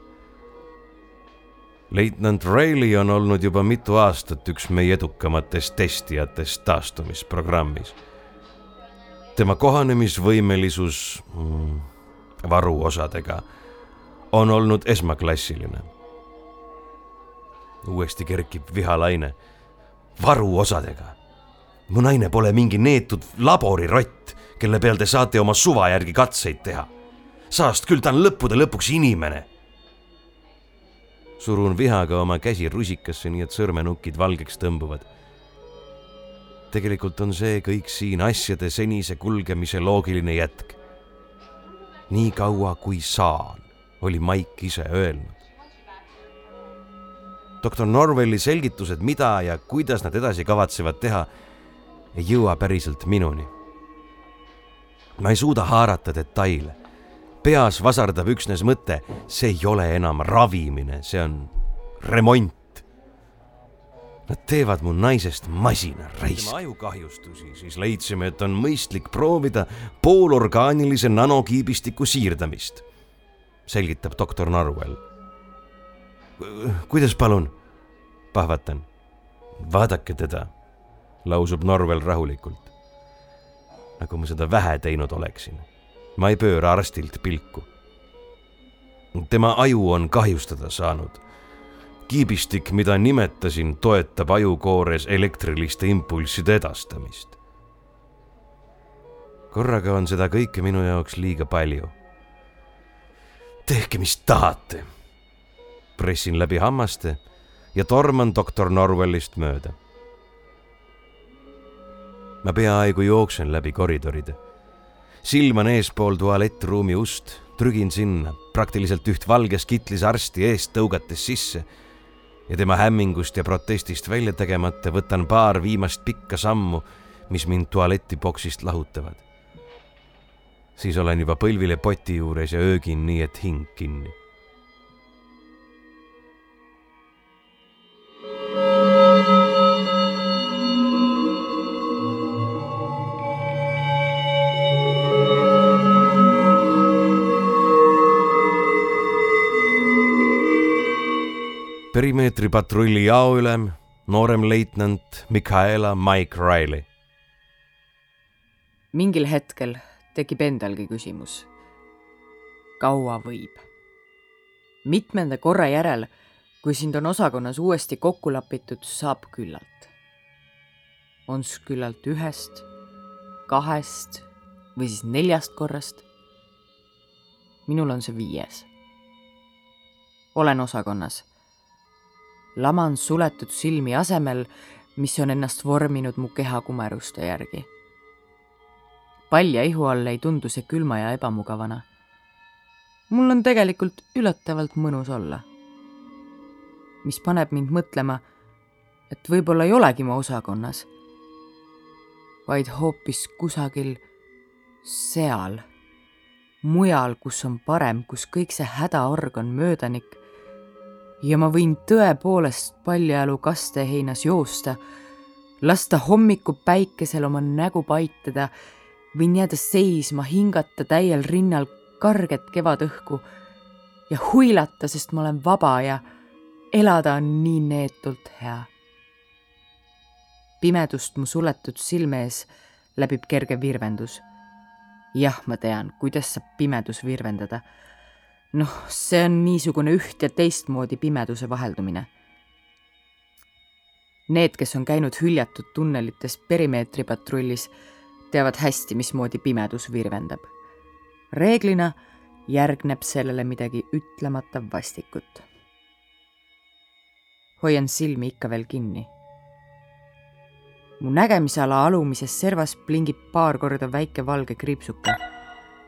leitnant Reilly on olnud juba mitu aastat üks meie edukamatest testijatest taastumisprogrammis. tema kohanemisvõimelisus mm, varuosadega on olnud esmaklassiline. uuesti kerkib vihalaine. varuosadega mu naine pole mingi neetud laborirott, kelle peal te saate oma suva järgi katseid teha. saast küll, ta on lõppude lõpuks inimene. surun vihaga oma käsi rusikasse, nii et sõrmenukid valgeks tõmbuvad. tegelikult on see kõik siin asjade senise kulgemise loogiline jätk. nii kaua kui saan, oli Maik ise öelnud doktor Norvelli selgitused, mida ja kuidas nad edasi kavatsevad teha ei jõua päriselt minuni. ma ei suuda haarata detaile. peas vasardab üksnes mõte, see ei ole enam ravimine, see on remont. Nad teevad mu naisest masina, raisk. ajukahjustusi, siis leidsime, et on mõistlik proovida poolorgaanilise nanokiibistiku siirdamist, selgitab doktor Narvel. kuidas palun? pahvatan. vaadake teda lausub Norvel rahulikult. nagu ma seda vähe teinud oleksin. ma ei pööra arstilt pilku. tema aju on kahjustada saanud. kiibistik, mida nimetasin, toetab ajukoores elektriliste impulsside edastamist. korraga on seda kõike minu jaoks liiga palju. Tehke, mis tahate. pressin läbi hammaste ja torman doktor Norwellist mööda ma peaaegu jooksen läbi koridoride. silman eespool tualettruumi ust, trügin sinna praktiliselt üht valges kitlis arsti eest tõugates sisse ja tema hämmingust ja protestist välja tegemata võtan paar viimast pikka sammu, mis mind tualetiboksist lahutavad. Siis olen juba põlvile poti juures ja öögin nii, et hing kinni perimeetri patrulli jaoülem, nooremleitnant Mikaela Mike Riley. mingil hetkel tekib endalgi küsimus. kaua võib? mitmenda korra järel, kui sind on osakonnas uuesti kokku lapitud, saab küllalt. on s küllalt ühest, kahest või siis neljast korrast? minul on see viies. olen osakonnas laman suletud silmi asemel, mis on ennast vorminud mu kehakumeruste järgi. Palja ihu all ei tundu see külma ja ebamugavana. mul on tegelikult üllatavalt mõnus olla. mis paneb mind mõtlema, et võib-olla ei olegi ma osakonnas, vaid hoopis kusagil seal, mujal, kus on parem, kus kõik see hädaorg on möödanik ja ma võin tõepoolest paljajalu kasteheinas joosta, lasta hommikupäikesel oma nägu paitada, võin jääda seisma, hingata täiel rinnal karget kevadõhku ja huilata, sest ma olen vaba ja elada on nii neetult hea. pimedust mu suletud silme ees läbib kerge virvendus. jah, ma tean, kuidas saab pimedus virvendada noh, see on niisugune üht ja teistmoodi pimeduse vaheldumine. Need, kes on käinud hüljatud tunnelites perimeetripatrullis, teavad hästi, mismoodi pimedus virvendab. reeglina järgneb sellele midagi ütlemata vastikut. hoian silmi ikka veel kinni. mu nägemisala alumises servas plingib paar korda väike valge kriipsuke.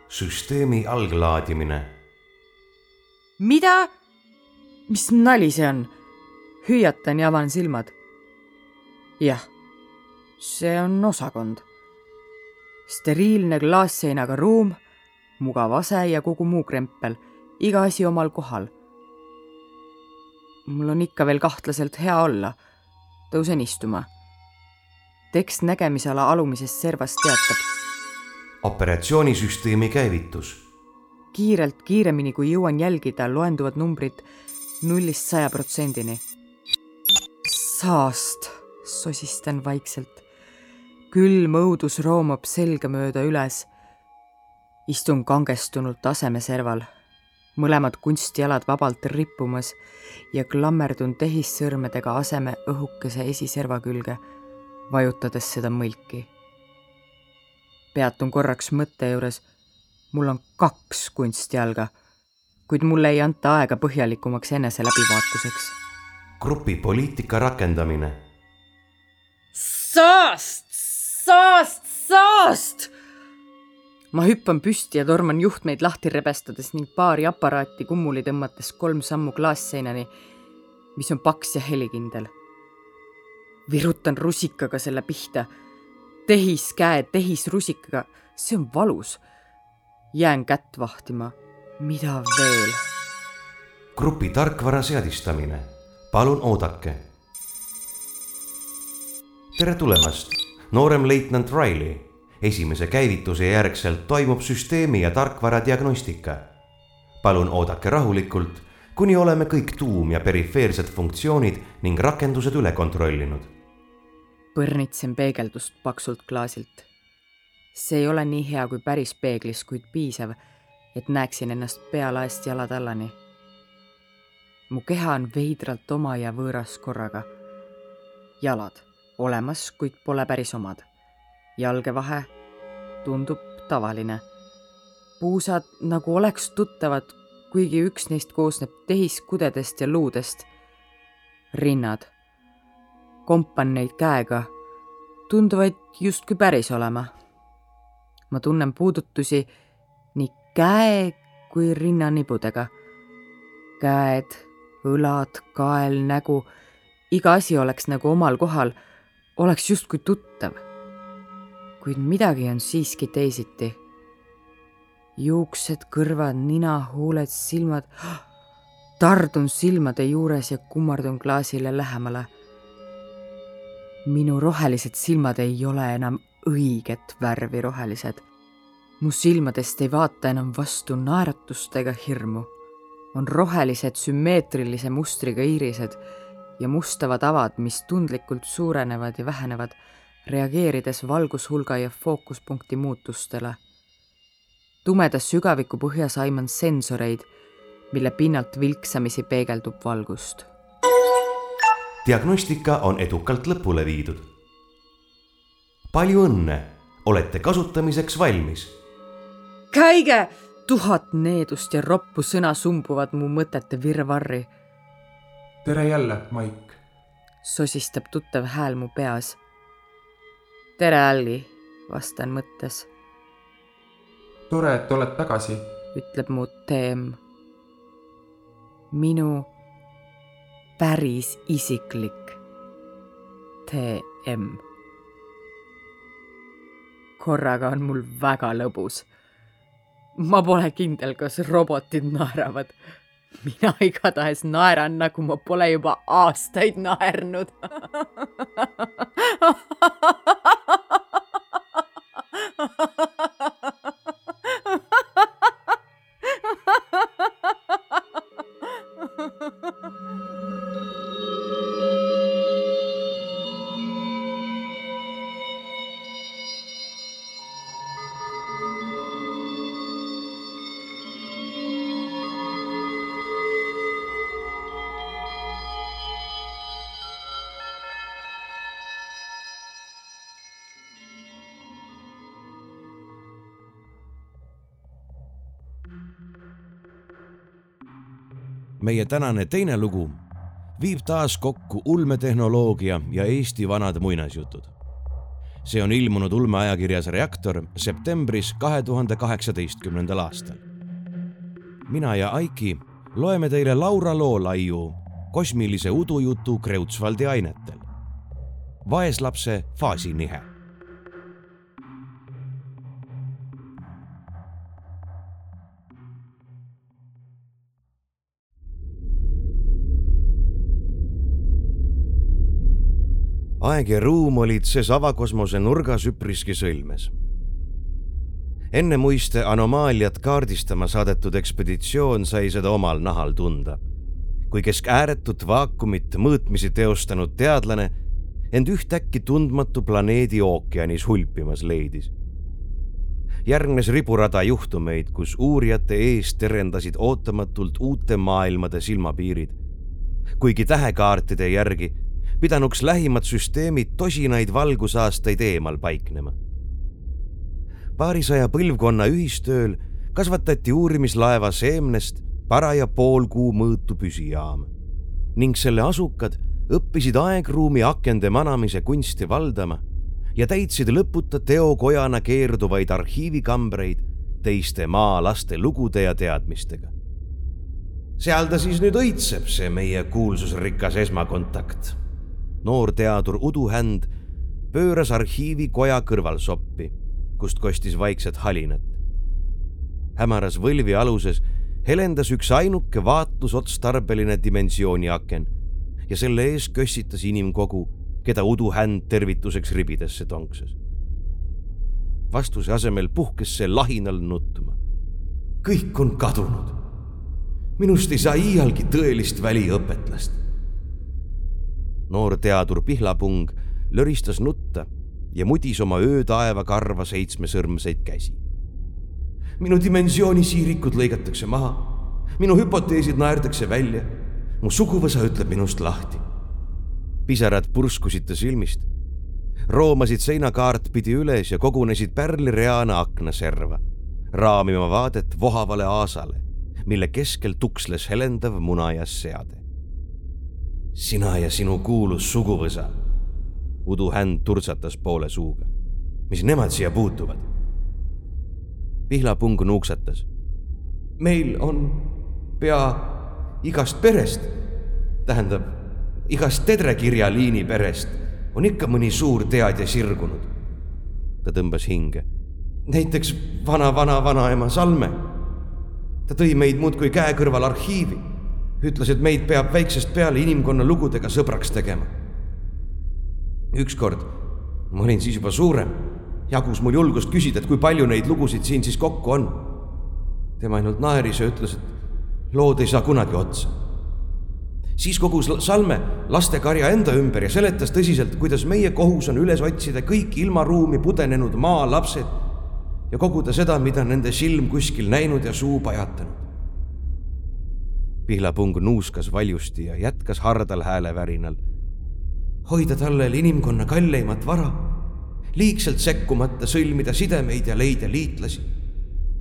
süsteemi alglaadimine mida? mis nali see on? hüüatan ja avan silmad. jah, see on osakond. Steriilne klaasseinaga ruum, mugav ase ja kogu muu krempel, iga asi omal kohal. mul on ikka veel kahtlaselt hea olla. tõusen istuma. tekst nägemisala alumisest servast teatab. operatsioonisüsteemi käivitus kiirelt, kiiremini kui jõuan jälgida, loenduvad numbrid nullist saja protsendini. saast, sosistan vaikselt. Külm õudus roomab selga mööda üles. istun kangestunult asemeserval, mõlemad kunstijalad vabalt rippumas ja klammerdun tehissõrmedega aseme õhukese esiserva külge, vajutades seda mõlki. peatun korraks mõtte juures mul on kaks kunstjalga, kuid mulle ei anta aega põhjalikumaks enese läbivaatuseks. grupi poliitika rakendamine. saast, saast, saast! ma hüppan püsti ja torman juhtmeid lahti rebestades ning paari aparaati kummuli tõmmates kolm sammu klaasseinani, mis on paks ja helikindel. virutan rusikaga selle pihta. tehiskäe tehisrusikaga, see on valus jään kätt vahtima. mida veel? grupi tarkvara seadistamine. palun oodake. tere tulemast, nooremleitnant Riley. esimese käivituse järgselt toimub süsteemi ja tarkvara diagnostika. palun oodake rahulikult, kuni oleme kõik tuum- ja perifeersed funktsioonid ning rakendused üle kontrollinud. põrnitsen peegeldust paksult klaasilt see ei ole nii hea kui päris peeglis, kuid piisav, et näeksin ennast pealaest jalatallani. mu keha on veidralt oma ja võõras korraga. jalad olemas, kuid pole päris omad. jalgevahe tundub tavaline. puusad nagu oleks tuttavad, kuigi üks neist koosneb tehiskudedest ja luudest. rinnad, kompan neid käega, tunduvad justkui päris olema ma tunnen puudutusi nii käe kui rinnanibudega. käed, õlad, kael, nägu, iga asi oleks nagu omal kohal, oleks justkui tuttav. kuid midagi on siiski teisiti. juuksed, kõrvad, nina, huuled, silmad. tardun silmade juures ja kummardun klaasile lähemale. minu rohelised silmad ei ole enam õiget värvi rohelised. mu silmadest ei vaata enam vastu naeratust ega hirmu. on rohelised sümmeetrilise mustriga iirised ja mustavad avad, mis tundlikult suurenevad ja vähenevad, reageerides valgushulga ja fookuspunkti muutustele. tumedas sügaviku põhjas aiman sensoreid, mille pinnalt vilksamisi peegeldub valgust. diagnostika on edukalt lõpule viidud. palju õnne, olete kasutamiseks valmis. käige! tuhat needust ja roppu sõna sumbuvad mu mõtete virvarri tere jälle, Maik. sosistab tuttav hääl mu peas. tere, Alli, vastan mõttes. tore, et oled tagasi, ütleb mu TM. minu päris isiklik TM. korraga on mul väga lõbus. ma pole kindel, kas robotid naeravad mina [laughs] igatahes naeran, nagu ma pole juba aastaid naernud [laughs] tänane teine lugu viib taas kokku ulmetehnoloogia ja Eesti vanad muinasjutud. see on ilmunud ulmeajakirjas Reaktor septembris kahe tuhande kaheksateistkümnendal aastal. mina ja Aiki loeme teile Laura Loolaiu kosmilise udujutu Kreutzwaldi ainetel. vaeslapse faasinihe aeg ja ruum olid ses avakosmose nurgas üpriski sõlmes. enne muiste anomaaliat kaardistama saadetud ekspeditsioon sai seda omal nahal tunda, kui kesk ääretut vaakumit mõõtmisi teostanud teadlane end ühtäkki tundmatu planeedi ookeanis hulpimas leidis. järgnes riburada juhtumeid, kus uurijate ees terendasid ootamatult uute maailmade silmapiirid. kuigi tähekaartide järgi pidanuks lähimad süsteemid tosinaid valgusaastaid eemal paiknema. paarisaja põlvkonna ühistööl kasvatati uurimislaeva seemnest paraja pool kuu mõõtu püsijaam ning selle asukad õppisid aegruumi akende manamise kunsti valdama ja täitsid lõputa teokojana keerduvaid arhiivikambreid teiste maalaste lugude ja teadmistega. seal ta siis nüüd õitseb, see meie kuulsusrikas esmakontakt noor teadur Udu Händ pööras arhiivikoja kõrvalsoppi, kust kostis vaikset halinat. hämaras võlvi aluses helendas üks ainuke vaatlusotstarbeline dimensiooniaken ja selle ees kössitas inimkogu, keda Udu Händ tervituseks ribidesse tonksas. vastuse asemel puhkes see lahinal nutma. kõik on kadunud. minust ei saa iialgi tõelist väliõpetlast noor teadur Pihlapung löristas nutta ja mudis oma öötaeva karva seitsmesõrmseid käsi. minu dimensioonisiirikud lõigatakse maha, minu hüpoteesid naerdakse välja, mu suguvõsa ütleb minust lahti. pisarad purskusid ta silmist, roomasid seinakaart pidi üles ja kogunesid pärlireana aknaserva, raamima vaadet vohavale aasale, mille keskel tuksles helendav munajas seade sina ja sinu kuulus suguvõsa. Udu Händ turtsatas poole suuga. mis nemad siia puutuvad? Pihlapung nuuksatas. meil on pea igast perest, tähendab igast tedrekirjaliini perest on ikka mõni suur teadja sirgunud. ta tõmbas hinge. näiteks vana-vana-vanaema Salme. ta tõi meid muudkui käe kõrval arhiivi, ütles, et meid peab väiksest peale inimkonna lugudega sõbraks tegema. ükskord, ma olin siis juba suurem, jagus mul julgust küsida, et kui palju neid lugusid siin siis kokku on. tema ainult naeris ja ütles, et lood ei saa kunagi otsa siis kogus Salme lastekarja enda ümber ja seletas tõsiselt, kuidas meie kohus on üles otsida kõik ilmaruumi pudenenud maalapsed ja koguda seda, mida nende silm kuskil näinud ja suu pajatanud. Pihlapung nuuskas valjusti ja jätkas hardal häälevärinal. hoida tallel inimkonna kalleimat vara, liigselt sekkumata sõlmida sidemeid ja leida liitlasi.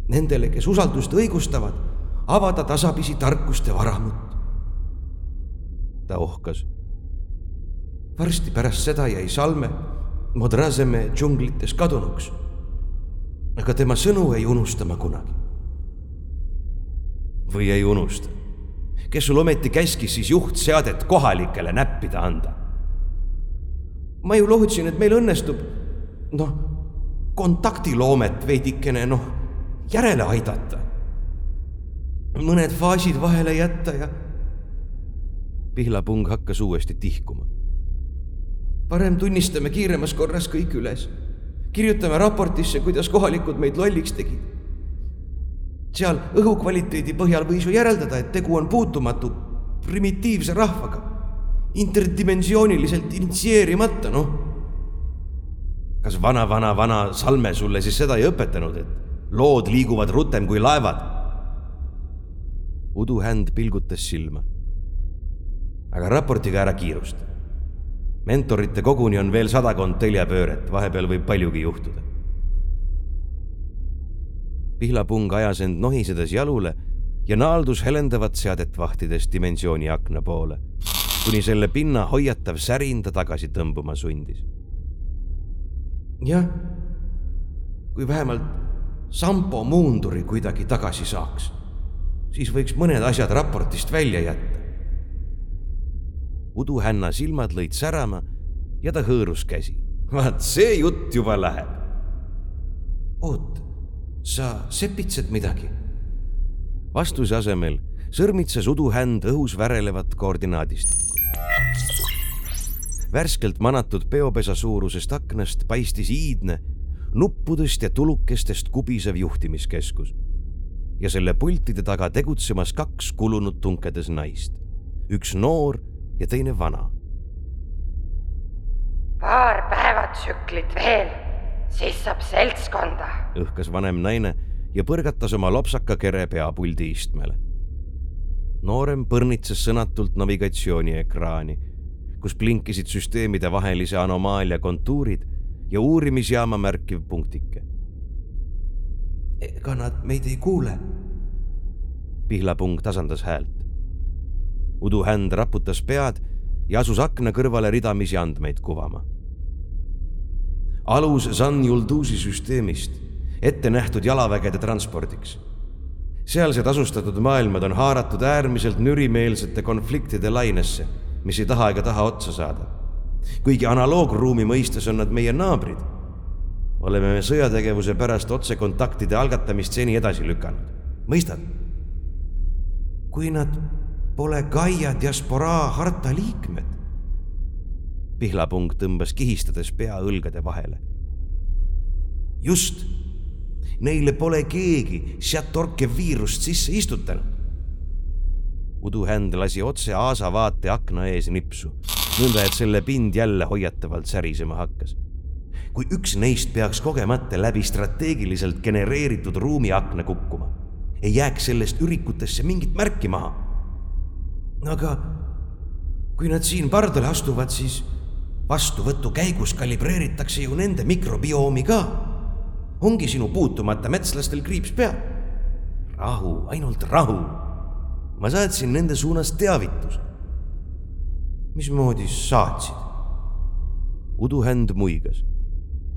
Nendele, kes usaldust õigustavad, avada tasapisi tarkuste varamut. ta ohkas. varsti pärast seda jäi Salme Modrazeme džunglites kadunuks aga tema sõnu ei unusta ma kunagi. või ei unusta? Kes sul ometi käskis siis juhtseadet kohalikele näppida anda? ma ju lootsin, et meil õnnestub noh, kontaktiloomet veidikene noh, järele aidata. mõned faasid vahele jätta ja. pihlapung hakkas uuesti tihkuma. parem tunnistame kiiremas korras kõik üles kirjutame raportisse, kuidas kohalikud meid lolliks tegid. Seal õhukvaliteedi põhjal võis ju järeldada, et tegu on puutumatu primitiivse rahvaga, interdimensiooniliselt initsieerimata, noh. kas vana-vana-vana Salme sulle siis seda ei õpetanud, et lood liiguvad rutem kui laevad? Udu Händ pilgutas silma. aga raportiga ära kiirusta mentorite koguni on veel sadakond teljepööret, vahepeal võib paljugi juhtuda. Pihlapung ajas end nohisedes jalule ja naaldus helendavat seadet vahtides dimensiooni akna poole, kuni selle pinna hoiatav särin ta tagasi tõmbuma sundis. jah, kui vähemalt Sampo muunduri kuidagi tagasi saaks, siis võiks mõned asjad raportist välja jätta uduhänna silmad lõid särama ja ta hõõrus käsi. vaat see jutt juba läheb. oot, sa sepitsed midagi? vastuse asemel sõrmitses uduhänd õhus värelevat koordinaadistikku. värskelt manatud peopesa suurusest aknast paistis iidne, nuppudest ja tulukestest kubisev juhtimiskeskus ja selle pultide taga tegutsemas kaks kulunud tunkedes naist. üks noor ja teine vana. paar päevatsüklit veel, siis saab seltskonda, õhkas vanem naine ja põrgatas oma lopsaka kere peapuldi istmele. noorem põrnitses sõnatult navigatsiooniekraani, kus blinkisid süsteemide vahelise anomaalia kontuurid ja uurimisjaama märkiv punktike. ega nad meid ei kuule? pihlapung tasandas häält uduhänd raputas pead ja asus akna kõrvale ridamisi andmeid kuvama. Alus San Juldusi süsteemist, ette nähtud jalavägede transpordiks. sealsed asustatud maailmad on haaratud äärmiselt nürimeelsete konfliktide lainesse, mis ei taha ega taha otsa saada. kuigi analoogruumi mõistes on nad meie naabrid, oleme me sõjategevuse pärast otsekontaktide algatamist seni edasi lükanud. mõistad? kui nad pole Gaia diasporaa harta liikmed. Pihlapung tõmbas kihistades pea õlgade vahele. just, neile pole keegi Shatorke viirust sisse istutanud. uduhänd lasi otse Aasa vaate akna ees nipsu, nõnda et selle pind jälle hoiatavalt särisema hakkas kui üks neist peaks kogemata läbi strateegiliselt genereeritud ruumiakna kukkuma, ei jääks sellest ürikutesse mingit märki maha aga kui nad siin pardale astuvad, siis vastuvõtu käigus kalibreeritakse ju nende mikrobiomi ka. ongi sinu puutumata metslastel kriips peal. rahu, ainult rahu. ma saatsin nende suunas teavituse. mismoodi saatsid? uduhänd muigas.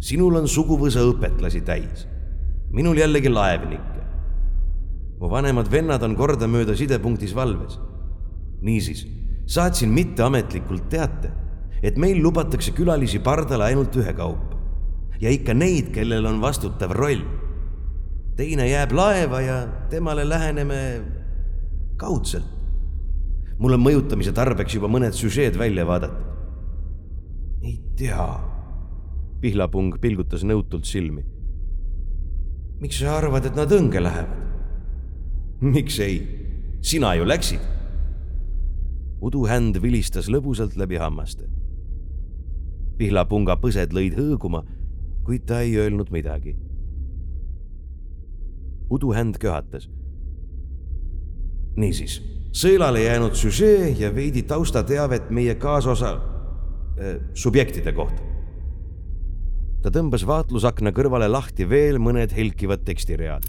sinul on suguvõsa õpetlasi täis, minul jällegi laevnikke. mu vanemad vennad on kordamööda sidepunktis valves niisiis, saatsin mitteametlikult teate, et meil lubatakse külalisi pardale ainult ühekaupa ja ikka neid, kellel on vastutav roll. teine jääb laeva ja temale läheneme kaudselt. mul on mõjutamise tarbeks juba mõned süžeed välja vaadatud. ei tea. Pihlapung pilgutas nõutult silmi. miks sa arvad, et nad õnge lähevad? miks ei? sina ju läksid. uduhänd vilistas lõbusalt läbi hammaste. Pihlapunga põsed lõid hõõguma, kuid ta ei öelnud midagi. uduhänd köhatas. niisiis, sõelale jäänud süžee ja veidi taustateavet meie kaasosa äh, subjektide kohta. ta tõmbas vaatlusakna kõrvale lahti veel mõned helkivad tekstiread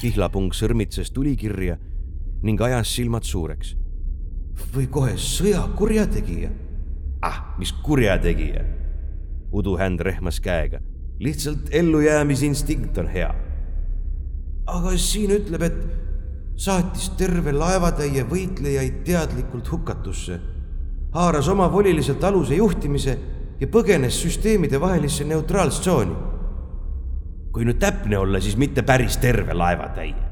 pihlapung sõrmitses tulikirja ning ajas silmad suureks. või kohe sõjakurjategija? Ah, mis kurjategija? uduhänd rehmas käega. lihtsalt ellujäämisinstinkt on hea. aga siin ütleb, et saatis terve laevatäie võitlejaid teadlikult hukatusse, haaras omavoliliselt aluse juhtimise ja põgenes süsteemide vahelisse neutraalstsooni kui nüüd täpne olla, siis mitte päris terve laevatäie.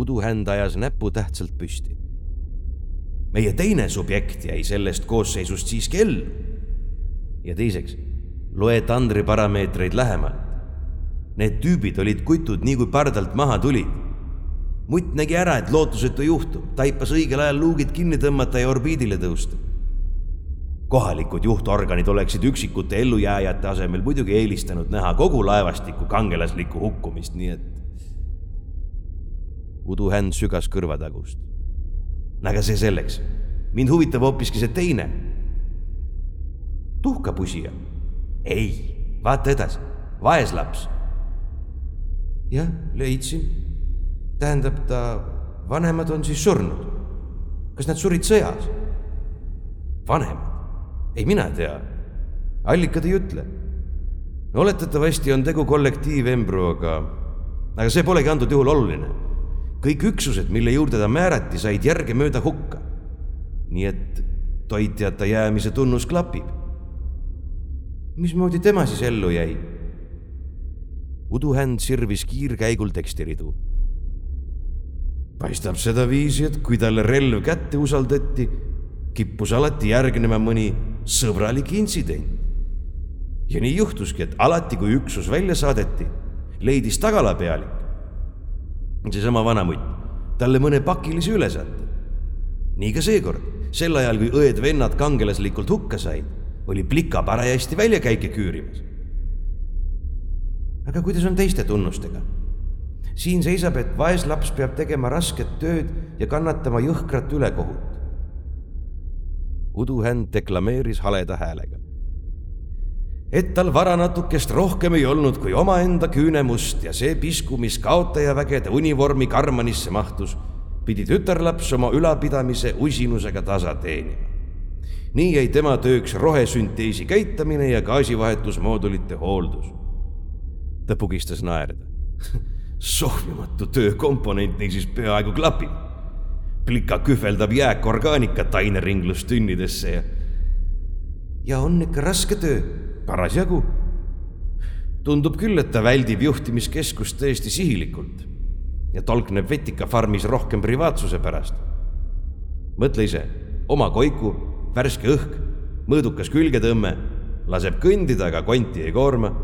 uduhänd ajas näpu tähtsalt püsti. Meie teine subjekt jäi sellest koosseisust siiski ellu. ja teiseks, loe tandri parameetreid lähemalt. Need tüübid olid kutud nii kui pardalt maha tulid. mutt nägi ära, et lootusetu juhtum, taipas õigel ajal luugid kinni tõmmata ja orbiidile tõusta kohalikud juhtorganid oleksid üksikute ellujääjate asemel muidugi eelistanud näha kogu laevastiku kangelaslikku hukkumist, nii et. uduhänd sügas kõrvatagust. Aga see selleks, mind huvitab hoopiski see teine. tuhkapusija? ei, vaata edasi, vaeslaps. jah, leidsin. tähendab, ta vanemad on siis surnud. kas nad surid sõjas? vanemad? ei mina tea. allikad ei ütle. oletatavasti on tegu kollektiivembruoga, aga see polegi antud juhul oluline. Kõik üksused, mille juurde ta määrati, said järgemööda hukka. nii et toitjata jäämise tunnus klapib. mismoodi tema siis ellu jäi? uduhänd sirvis kiirkäigul tekstiridu. paistab sedaviisi, et kui talle relv kätte usaldati, kippus alati järgnema mõni sõbralik intsident. ja nii juhtuski, et alati, kui üksus välja saadeti, leidis tagalapealik, seesama vanamutt, talle mõne pakilise ülesande. nii ka seekord, sel ajal, kui õed-vennad kangelaslikult hukka said, oli plika parajasti väljakäike küürimas. aga kuidas on teiste tunnustega? siin seisab, et vaeslaps peab tegema rasket tööd ja kannatama jõhkrat ülekohut uduhänd deklameeris haleda häälega. Et tal vara natukest rohkem ei olnud kui omaenda küünemust ja see pisku, mis kaotajavägede univormi karmanisse mahtus, pidi tütarlaps oma ülapidamise usinusega tasa teenima. nii jäi tema tööks rohesünteesi käitamine ja gaasivahetusmoodulite hooldus. ta pugistas naerda [laughs] sohvimatu töökomponent niisiis peaaegu klapib plika kühveldab jääkorgaanikat aineringlustünnidesse ja. ja on ikka raske töö, parasjagu. tundub küll, et ta väldib juhtimiskeskust täiesti sihilikult ja tolkneb vetikafarmis rohkem privaatsuse pärast. mõtle ise, oma koiku, värske õhk, mõõdukas külgetõmme, laseb kõndida, aga konti ei koorma.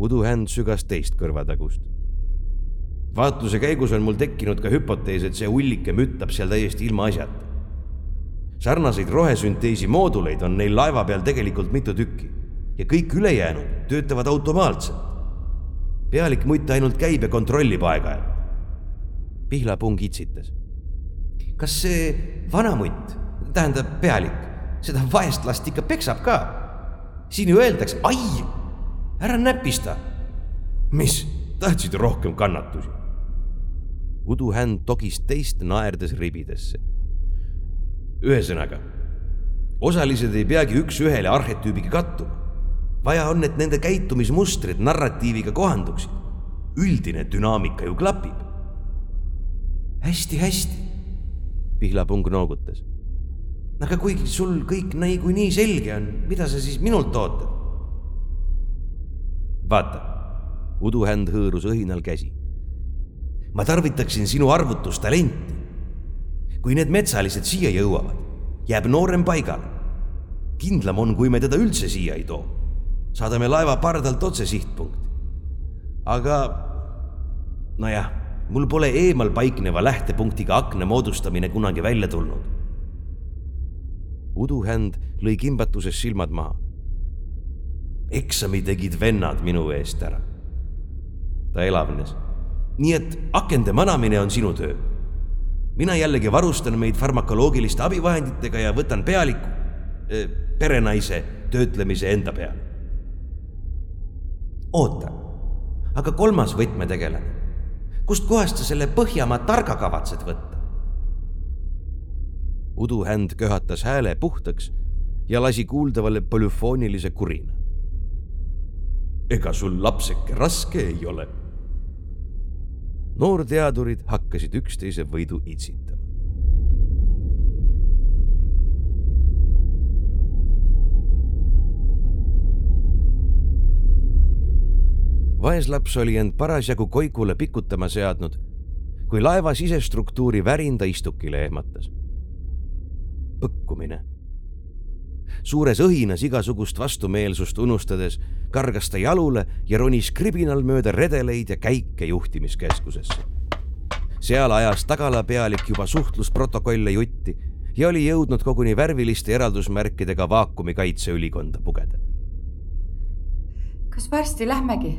uduhänd sügas teist kõrvatagust vaatluse käigus on mul tekkinud ka hüpotees, et see hullike müttab seal täiesti ilmaasjata. Sarnaseid rohesünteesi mooduleid on neil laeva peal tegelikult mitu tükki ja kõik ülejäänud töötavad automaatselt. pealik mutt ainult käib ja kontrollib aeg-ajalt. pihlapung itsitas. kas see vanamutt, tähendab pealik, seda vaestlast ikka peksab ka? siin ju öeldakse, ai, ära näpista. mis, tahtsid rohkem kannatusi? uduhänd togis teist naerdes ribidesse. Ühesõnaga, osalised ei peagi üks-ühele arhetüübiga kattuma. vaja on, et nende käitumismustrid narratiiviga kohanduksid. üldine dünaamika ju klapib hästi,. hästi-hästi, Pihlapung noogutas. aga kuigi sul kõik niikuinii selge on, mida sa siis minult ootad? vaata, uduhänd hõõrus õhinal käsi. ma tarvitaksin sinu arvutustalenti. Kui need metsalised siia jõuavad, jääb noorem paigale. kindlam on, kui me teda üldse siia ei too. saadame laeva pardalt otse sihtpunkti. aga nojah, mul pole eemal paikneva lähtepunktiga akna moodustamine kunagi välja tulnud. uduhänd lõi kimbatuses silmad maha. eksami tegid vennad minu eest ära. ta elavnes. nii et akende manamine on sinu töö. Mina jällegi varustan meid farmakoloogiliste abivahenditega ja võtan pealiku äh, perenaise töötlemise enda peale. oota, aga kolmas võtmetegelane kustkohast sa selle Põhjamaa targa kavatsed võtta? uduhänd köhatas hääle puhtaks ja lasi kuuldavale polüfoonilise kurina. ega sul lapseke raske ei ole? Noorteadurid hakkasid üksteise võidu itsitama. vaeslaps oli end parasjagu koigule pikutama seadnud, kui laeva sisestruktuuri värin ta istukile ehmatas. põkkumine. Suures õhinas igasugust vastumeelsust unustades kargas ta jalule ja ronis kribinal mööda redeleid ja käike juhtimiskeskusesse. seal ajas tagalapealik juba suhtlusprotokolle jutti ja oli jõudnud koguni värviliste eraldusmärkidega vaakumikaitse ülikonda pugeda. kas varsti lähmegi?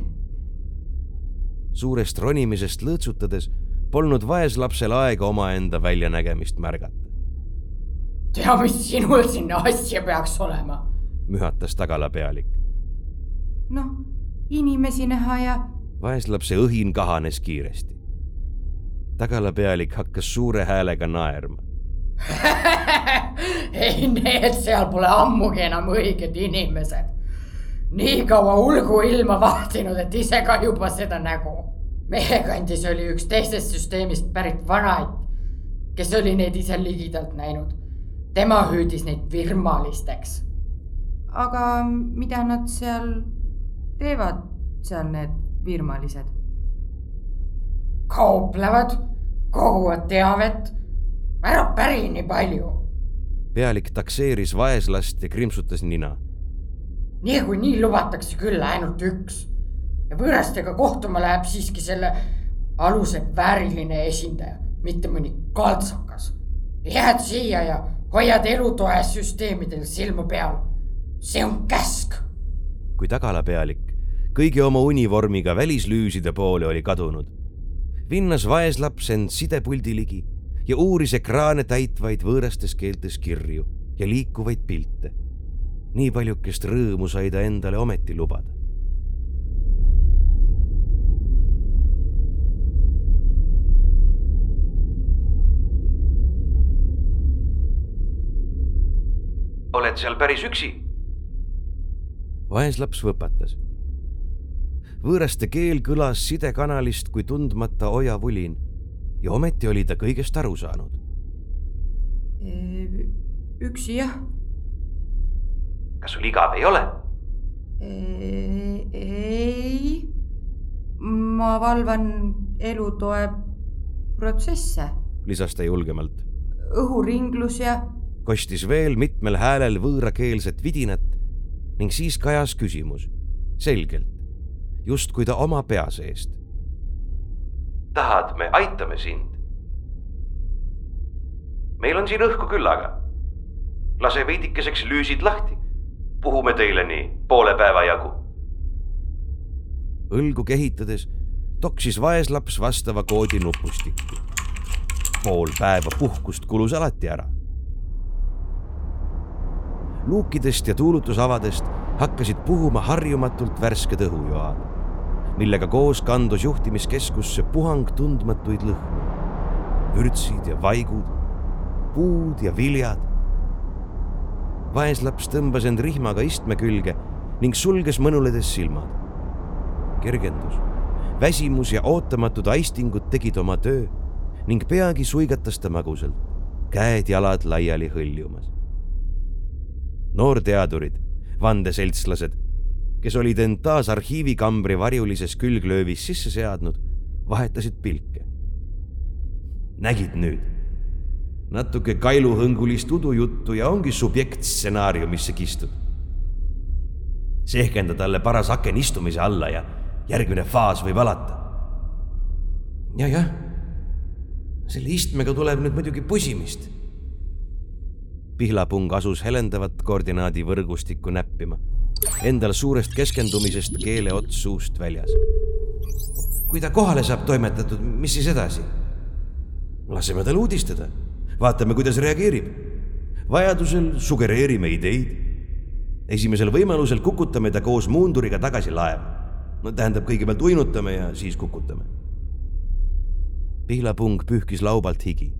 suurest ronimisest lõõtsutades polnud vaeslapsel aega omaenda väljanägemist märgata. Tea, mis sinul sinna asja peaks olema? mühatas tagalapealik. noh, inimesi näha ja. vaeslapse õhin kahanes kiiresti. tagalapealik hakkas suure häälega naerma [laughs] ei, need seal pole ammugi enam õiged inimesed nii kaua ulgu ilma vahtinud, et ise ka juba seda nägu. meie kandis oli üks teisest süsteemist pärit vanaid, kes oli neid ise ligidalt näinud. Tema hüüdis neid virmalisteks. aga mida nad seal teevad, seal need virmalised? kauplevad, koguvad teavet. ära päri nii palju. pealik takseeris vaeslast ja krimpsutas nina niikuinii lubatakse küll ainult üks. ja võõrastega kohtuma läheb siiski selle aluse vääriline esindaja, mitte mõni kaltsakas. jääd siia ja hoiad elutoe süsteemidel silma peal. see on käsk. kui tagalapealik kõigi oma univormiga välislüüside poole oli kadunud, vinnas vaeslaps end sidepuldi ligi ja uuris ekraane täitvaid võõrastes keeltes kirju ja liikuvaid pilte nii paljukest rõõmu sai ta endale ometi lubada. Oled seal päris üksi? vaeslaps võpatas. võõraste keel kõlas sidekanalist kui tundmata ojavulin ja ometi oli ta kõigest aru saanud. üksi jah kas sul igav ei ole? ei, ma valvan elutoe protsesse. lisas ta julgemalt. õhuringlus ja. Kostis veel mitmel häälel võõrakeelset vidinat ning siis kajas küsimus, selgelt, justkui ta oma pea seest. tahad, me aitame sind? meil on siin õhku küllaga. lase veidikeseks lüüsid lahti puhume teile nii poole päeva jagu. õlgu kehitades toksis vaeslaps vastava koodi nupustikku. pool päeva puhkust kulus alati ära. Luukidest ja tuulutusavadest hakkasid puhuma harjumatult värsked õhujoad, millega koos kandus juhtimiskeskusse puhang tundmatuid lõhnu. vürtsid ja vaigud, puud ja viljad vaeslaps tõmbas end rihmaga istme külge ning sulges mõnuledes silmad. kergendus, väsimus ja ootamatud aistingud tegid oma töö ning peagi suigatas ta magusalt, käed-jalad laiali hõljumas. Noorteadurid, vandeseltslased, kes olid end taas arhiivikambri varjulises külglöövis sisse seadnud, vahetasid pilke. nägid nüüd? natuke kailuhõngulist udujuttu ja ongi subjektstsenaariumisse kistud. sehkenda talle paras aken istumise alla ja järgmine faas võib alata. ja, jah, selle istmega tuleb nüüd muidugi pusimist. Pihlapung asus helendavat koordinaadivõrgustikku näppima endal suurest keskendumisest keele ots suust väljas. kui ta kohale saab toimetatud, mis siis edasi? laseme tal uudistada, vaatame, kuidas reageerib. vajadusel sugereerime ideid. esimesel võimalusel kukutame ta koos muunduriga tagasi laeva. no tähendab, kõigepealt uinutame ja siis kukutame. pihlapung pühkis laubalt higi.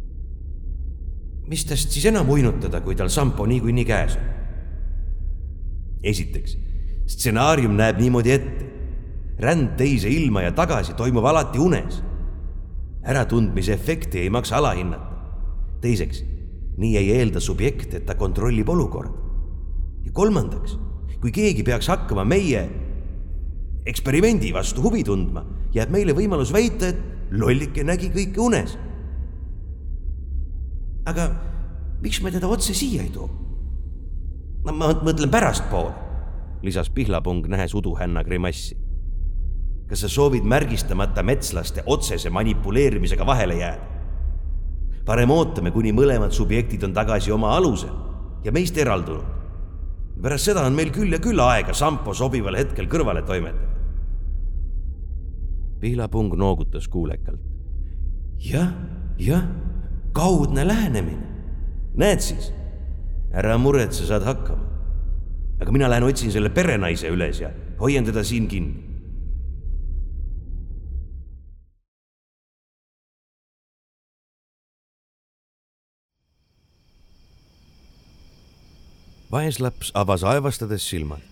Mis tast siis enam uinutada, kui tal sampo niikuinii käes on? esiteks, stsenaarium näeb niimoodi ette. ränd teise ilma ja tagasi toimub alati unes. äratundmise efekti ei maksa alahinnata. teiseks, nii ei eelda subjekt, et ta kontrollib olukorda. ja kolmandaks, kui keegi peaks hakkama meie eksperimendi vastu huvi tundma, jääb meile võimalus väita, et lollike nägi kõike unes. Aga miks me teda otse siia ei too? no ma mõtlen pärastpoole, lisas Pihlapung, nähes uduhänna grimassi. kas sa soovid märgistamata metslaste otsese manipuleerimisega vahele jääda? parem ootame, kuni mõlemad subjektid on tagasi oma alusel ja meist eraldunud. pärast seda on meil küll ja küll aega Sampo sobival hetkel kõrvale toimetada. Pihlapung noogutas kuulekalt. jah, jah, kaudne lähenemine. näed siis ära muretse, saad hakkama. aga mina lähen otsin selle perenaise üles ja hoian teda siin kinni. vaeslaps avas aevastades silmad,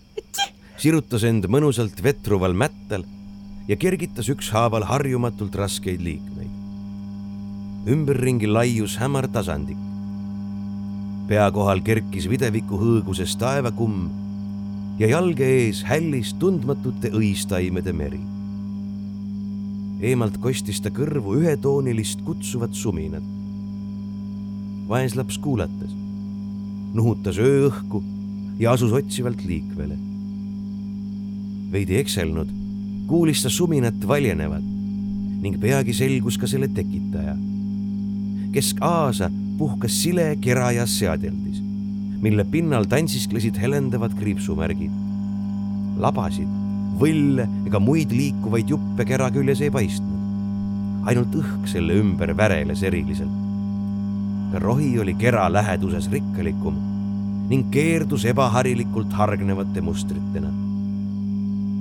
sirutas end mõnusalt vetruval mättal ja kergitas ükshaaval harjumatult raskeid liikmeid. Ümberringi laius hämar tasandik pea kohal kerkis videviku hõõguses taevakumm ja jalge ees hällis tundmatute õistaimede meri. eemalt kostis ta kõrvu ühetoonilist kutsuvat suminat. vaeslaps kuulatas, nuhutas ööõhku ja asus otsivalt liikvele. veidi ekselnud, kuulis ta suminat valjenevat ning peagi selgus ka selle tekitaja. kesk-Aasa puhkas sile kera ja seadeldis, mille pinnal tantsisklesid helendavad kriipsumärgid. labasid, võlle ega muid liikuvaid juppe kera küljes ei paistnud. ainult õhk selle ümber väreles eriliselt. ka rohi oli kera läheduses rikkalikum ning keerdus ebaharilikult hargnevate mustritena.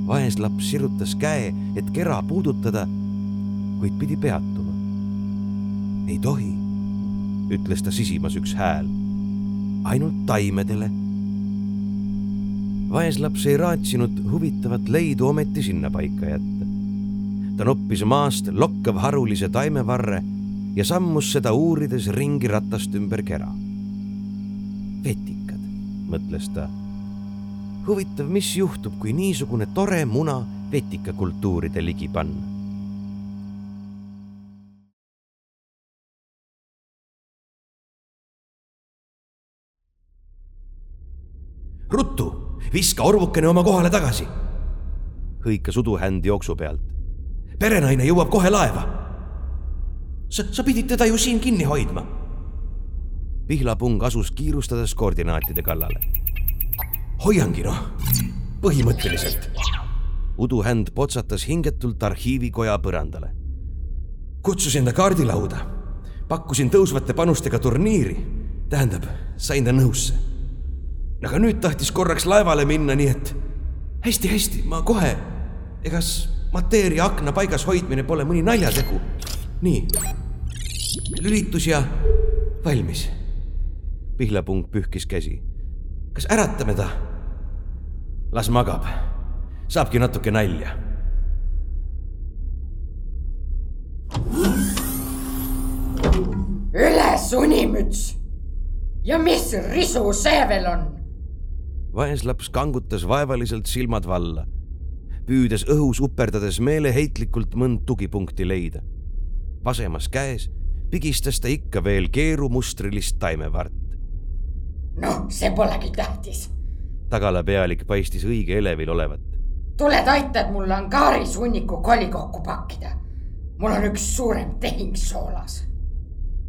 vaeslaps sirutas käe, et kera puudutada, kuid pidi peatuma. ei tohi ütles ta sisimas üks hääl. ainult taimedele. vaeslaps ei raatsinud huvitavat leidu ometi sinnapaika jätta. ta noppis maast lokkav harulise taimevarre ja sammus seda uurides ringi ratast ümber kera. vetikad, mõtles ta. huvitav, mis juhtub, kui niisugune tore muna vetikakultuuride ligi panna viska orvukene oma kohale tagasi. hõikas uduhänd jooksu pealt. perenaine jõuab kohe laeva. sa, sa pidid teda ju siin kinni hoidma. pihlapung asus kiirustades koordinaatide kallale. hoiangi noh, põhimõtteliselt. uduhänd potsatas hingetult arhiivikoja põrandale. kutsusin ta kaardilauda, pakkusin tõusvate panustega turniiri, tähendab, sain ta nõusse aga nüüd tahtis korraks laevale minna, nii et hästi-hästi, ma kohe. egas mateeria akna paigas hoidmine pole mõni naljategu. nii, lülitus ja valmis. pihlapung pühkis käsi. kas äratame ta? las magab, saabki natuke nalja. üles unimüts ja mis risu see veel on? Vaeslaps kangutas vaevaliselt silmad valla, püüdes õhus uperdades meeleheitlikult mõnd tugipunkti leida. vasemas käes pigistas ta ikka veel keerumustrilist taimevart. noh, see polegi tähtis. tagala pealik paistis õige elevil olevat. tuled aitad mul Angaris hunniku koli kokku pakkida. mul on üks suurem tehing soolas.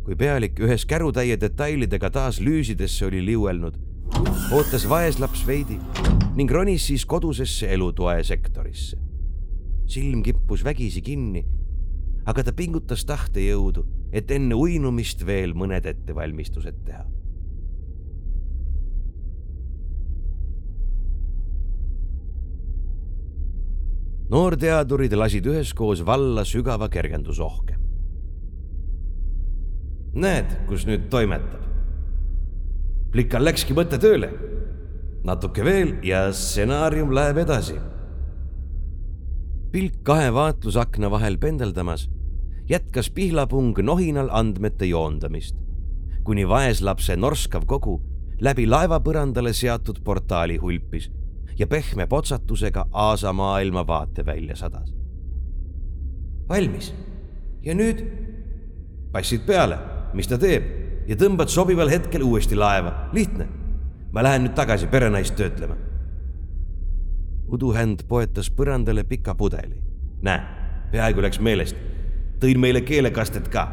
kui pealik ühes kärutäie detailidega taas lüüsidesse oli liuelnud, ootas vaeslaps veidi ning ronis siis kodusesse elutoe sektorisse. silm kippus vägisi kinni, aga ta pingutas tahtejõudu et enne uinumist veel mõned ettevalmistused teha. noorteadurid lasid üheskoos valla sügava kergendusohke. näed, kus nüüd toimetab. Plikal läkski mõte tööle. natuke veel ja stsenaarium läheb edasi. pilk kahe vaatlusakna vahel pendeldamas jätkas Pihlapung nohinal andmete joondamist, kuni vaeslapse norskav kogu läbi laevapõrandale seatud portaali hulpis ja pehme potsatusega Aasa maailma vaatevälja sadas. valmis. ja nüüd? passid peale, mis ta teeb ja tõmbad sobival hetkel uuesti laeva, lihtne. ma lähen nüüd tagasi perenaist töötlema. uduhänd poetas põrandale pika pudeli. näe, peaaegu läks meelest tõin meile keelekastet ka.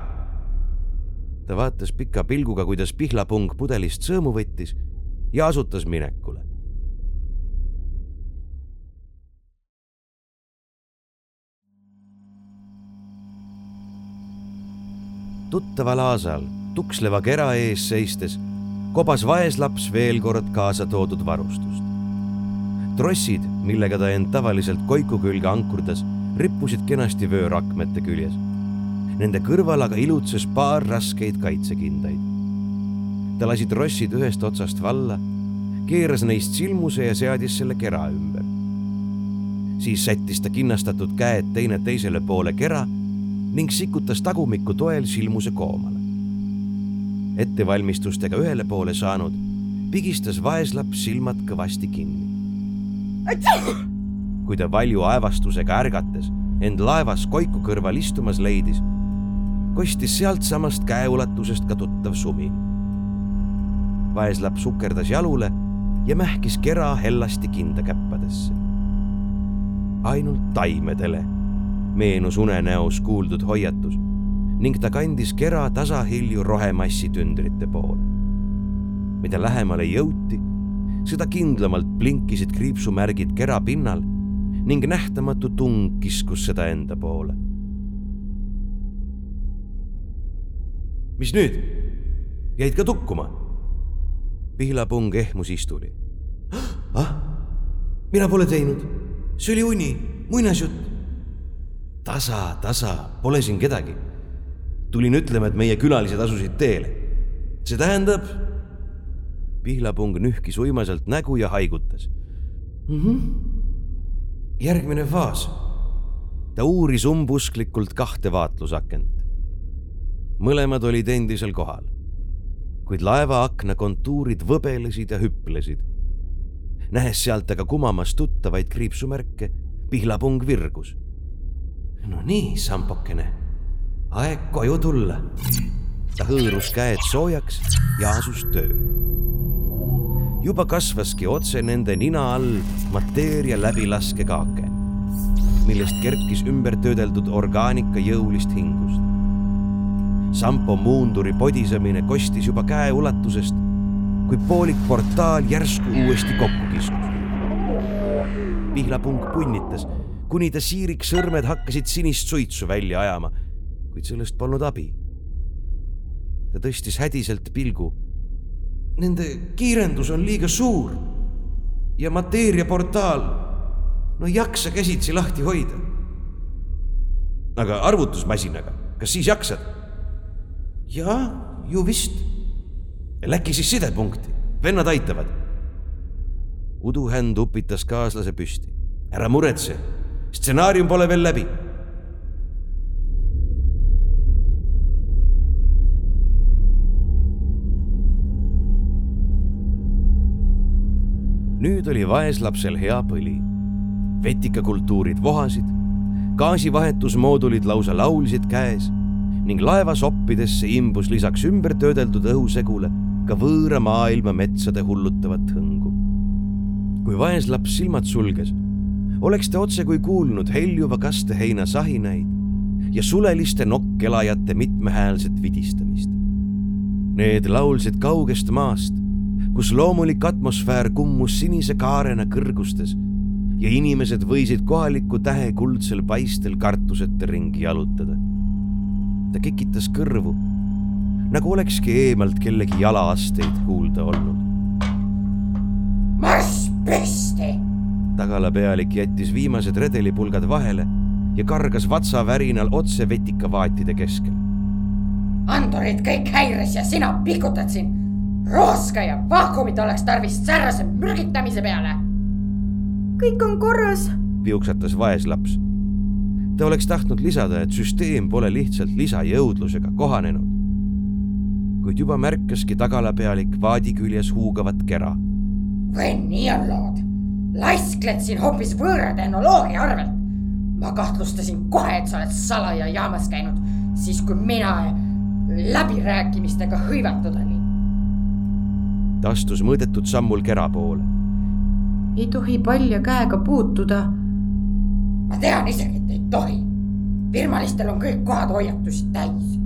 ta vaatas pika pilguga, kuidas pihlapung pudelist sõõmu võttis ja asutas minekule. tuttaval aasal tuksleva kera ees seistes kobas vaeslaps veel kord kaasa toodud varustust. trossid, millega ta end tavaliselt koiku külge ankurdas, rippusid kenasti vöörakmete küljes Nende kõrval aga ilutses paar raskeid kaitsekindaid. ta lasi trossid ühest otsast valla, keeras neist silmuse ja seadis selle kera ümber. siis sättis ta kinnastatud käed teine teisele poole kera ning sikutas tagumiku toel silmuse koomale. Ettevalmistustega ühele poole saanud, pigistas vaeslaps silmad kõvasti kinni. kui ta valju aevastusega ärgates end laevas koiku kõrval istumas leidis kostis sealtsamast käeulatusest ka tuttav sumin. vaeslaps sukerdas jalule ja mähkis kera hellasti kindakäppadesse. ainult taimedele meenus unenäos kuuldud hoiatus ning ta kandis kera tasahilju rohemassi tündrite poole. mida lähemale jõuti, seda kindlamalt blinkisid kriipsumärgid kera pinnal ning nähtamatu tung kiskus seda enda poole mis nüüd? jäid ka tukkuma? pihlapung ehmus istuli. ah, mina pole teinud, see oli uni, muinasjutt. tasa, tasa, pole siin kedagi. Tulin ütlema, et meie külalised asusid teele. see tähendab. pihlapung nühkis uimaselt nägu ja haigutas mm. -hmm. järgmine faas. ta uuris umbusklikult kahte vaatlusakent mõlemad olid endisel kohal. kuid laeva akna kontuurid võbelesid ja hüplesid. nähes sealt aga kumamas tuttavaid kriipsumärke, pihlapung virgus. no nii, sambokene, aeg koju tulla. ta hõõrus käed soojaks ja asus tööle. juba kasvaski otse nende nina all mateeria läbilaskekaake, millest kerkis ümber töödeldud orgaanika jõulist hingust Sampo muunduri podisemine kostis juba käeulatusest, kui poolik portaal järsku uuesti kokku kiskus. pihlapung punnitas, kuni ta siirik sõrmed hakkasid sinist suitsu välja ajama, kuid sellest polnud abi. ta tõstis hädiselt pilgu. Nende kiirendus on liiga suur ja mateeriaportaal, no jaksa käsitsi lahti hoida. aga arvutusmasinaga, kas siis jaksad? jaa, ju vist. Läki siis sidepunkti, vennad aitavad. uduhänd upitas kaaslase püsti. ära muretse, stsenaarium pole veel läbi nüüd oli vaeslapsel hea põli. vetikakultuurid vohasid, gaasivahetusmoodulid lausa laulsid käes ning laevasoppidesse imbus lisaks ümbertöödeldud õhusegule ka võõra maailma metsade hullutavat hõngu. kui vaeslaps silmad sulges, oleks ta otsekui kuulnud heljuva kasteheina sahinaid ja suleliste nokkelajate mitmehäälset vidistamist. Need laulsid kaugest maast, kus loomulik atmosfäär kummus sinise kaarena kõrgustes ja inimesed võisid kohaliku tähe kuldsel paistel kartuseta ringi jalutada. ta kekitas kõrvu, nagu olekski eemalt kellegi jalaasteid kuulda olnud. marss püsti! tagalapealik jättis viimased redelipulgad vahele ja kargas vatsavärinal otse vetikavaatide keskele. andurid kõik häires ja sina pikutad siin. Rooska ja vaakumit oleks tarvis säärase mürgitamise peale. kõik on korras, piuksatas vaeslaps. ta oleks tahtnud lisada, et süsteem pole lihtsalt lisajõudlusega kohanenud. kuid juba märkaski tagalapealik vaadi küljes huugavat kera. või nii on lood? laskled siin hoopis võõra tehnoloogia arvelt ma kahtlustasin kohe, et sa oled salaja jaamas käinud, siis kui mina läbirääkimistega hõivatud olin. Ta astus mõõdetud sammul kera poole. ei tohi palja käega puutuda. ma tean isegi, et ei tohi. firmalistel on kõik kohad hoiatusi täis.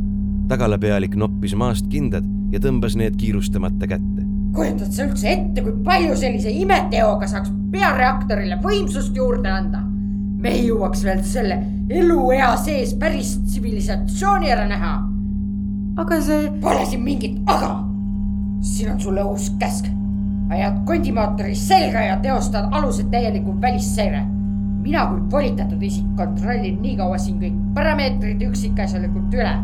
tagalapealik noppis maast kindad ja tõmbas need kiirustamata kätte. kujutad sa üldse ette, kui palju sellise imeteoga saaks peareaktorile võimsust juurde anda? me ei jõuaks veel selle eluea sees päris tsivilisatsiooni ära näha. aga see. Pole siin mingit aga. Siin on sulle uus käsk. ajad kondimootori selga ja teostad alused täieliku välisseire. mina kui volitatud isik kontrollin nii kaua siin kõik parameetrid üksikasjalikult üle.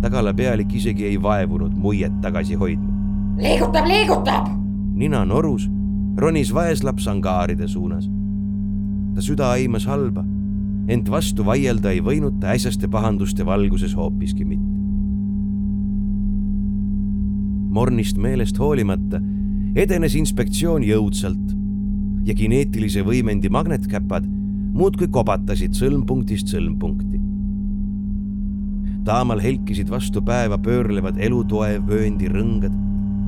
tagalapealik isegi ei vaevunud muiet tagasi hoidma. liigutab, liigutab. nina norus, ronis vaeslaps angaaride suunas ta süda aimas halba, ent vastu vaielda ei võinud ta äsjaste pahanduste valguses hoopiski mitte. Mornist meelest hoolimata edenes inspektsioon jõudsalt ja kineetilise võimendi magnetkäpad muudkui kobatasid sõlmpunktist sõlmpunkti. taamal helkisid vastu päeva pöörlevad elutoe vööndi rõngad,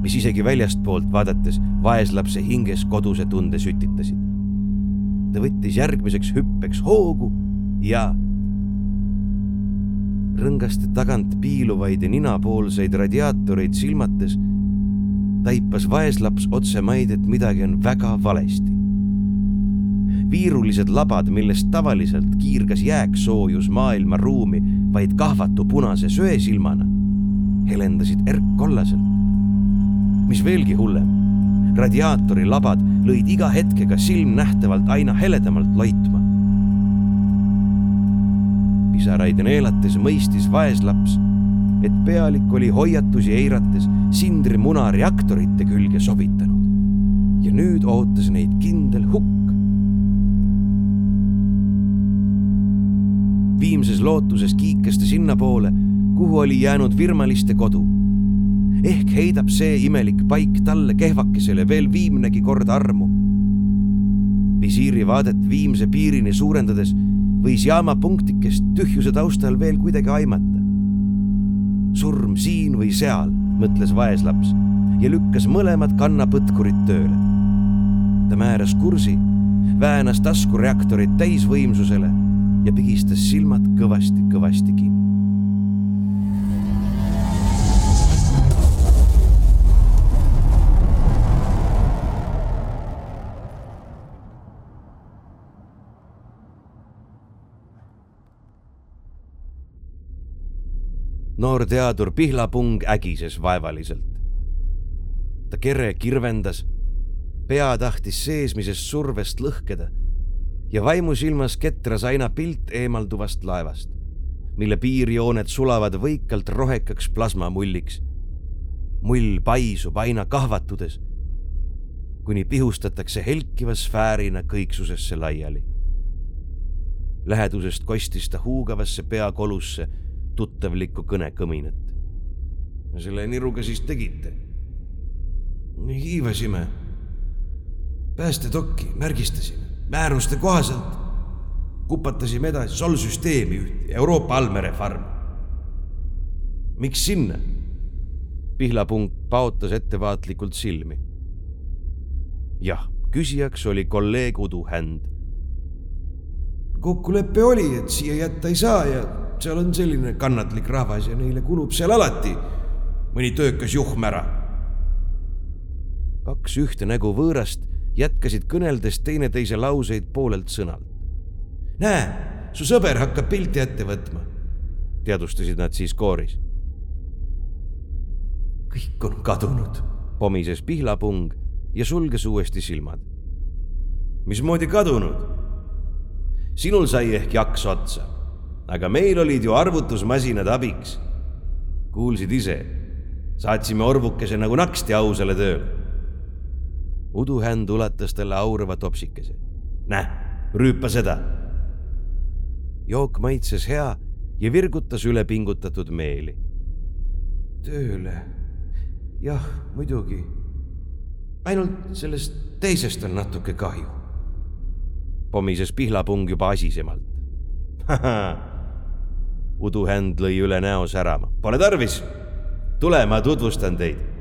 mis isegi väljastpoolt vaadates vaeslapse hinges koduse tunde sütitasid ta võttis järgmiseks hüppeks hoogu ja rõngaste tagant piiluvaid ja ninapoolseid radiaatoreid silmates taipas vaeslaps otse maid, et midagi on väga valesti. viirulised labad, millest tavaliselt kiirgas jääksoojus maailma ruumi vaid kahvatu punase söesilmana, helendasid erkkollaselt. mis veelgi hullem radiaatori labad lõid iga hetkega silmnähtavalt aina heledamalt loitma. Pisaraid neelates mõistis vaeslaps, et pealik oli hoiatusi eirates Sindri muna reaktorite külge sobitanud ja nüüd ootas neid kindel hukk. viimses lootuses kiikas ta sinnapoole, kuhu oli jäänud virmaliste kodu ehk heidab see imelik paik talle kehvakesele veel viimnegi kord armu. visiiri vaadet viimse piirini suurendades võis jaama punktikest tühjuse taustal veel kuidagi aimata. surm siin või seal, mõtles vaeslaps ja lükkas mõlemad kannapõtkurid tööle. ta määras kursi, väänas taskureaktorit täisvõimsusele ja pigistas silmad kõvasti-kõvasti kinni. Noor teadur Pihlapung ägises vaevaliselt. ta kere kirvendas, pea tahtis seesmisest survest lõhkeda ja vaimusilmas ketras aina pilt eemalduvast laevast, mille piirjooned sulavad võikalt rohekaks plasmamulliks. mull paisub aina kahvatudes, kuni pihustatakse helkiva sfäärina kõiksusesse laiali. lähedusest kostis ta huugavasse peakolusse tuttavlikku kõnekõminat. selle niruga siis tegite? hiivasime. päästetokki märgistasime määruste kohaselt. kupatasime edasi Sol-süsteemi üht Euroopa allmere farmi. miks sinna? pihlapunk paotas ettevaatlikult silmi. jah, küsijaks oli kolleeg Udu Händ. kokkulepe oli, et siia jätta ei saa ja seal on selline kannatlik rahvas ja neile kulub seal alati mõni töökas juhm ära. kaks ühte nägu võõrast jätkasid kõneldes teineteise lauseid poolelt sõnalt. näe, su sõber hakkab pilti ette võtma, teadvustasid nad siis kooris. kõik on kadunud, pomises pihlapung ja sulges uuesti silmad. mismoodi kadunud? sinul sai ehk jaks otsa, aga meil olid ju arvutusmasinad abiks. kuulsid ise, saatsime orvukese nagu naksti ausale tööle uduhänd ulatas talle aurava topsikese. näe, rüüpa seda. jook maitses hea ja virgutas ülepingutatud meeli. tööle, jah, muidugi. ainult sellest teisest on natuke kahju. pomises pihlapung juba asisemalt. [laughs] uduhänd lõi üle näo särama. Pole tarvis. tule, ma tutvustan teid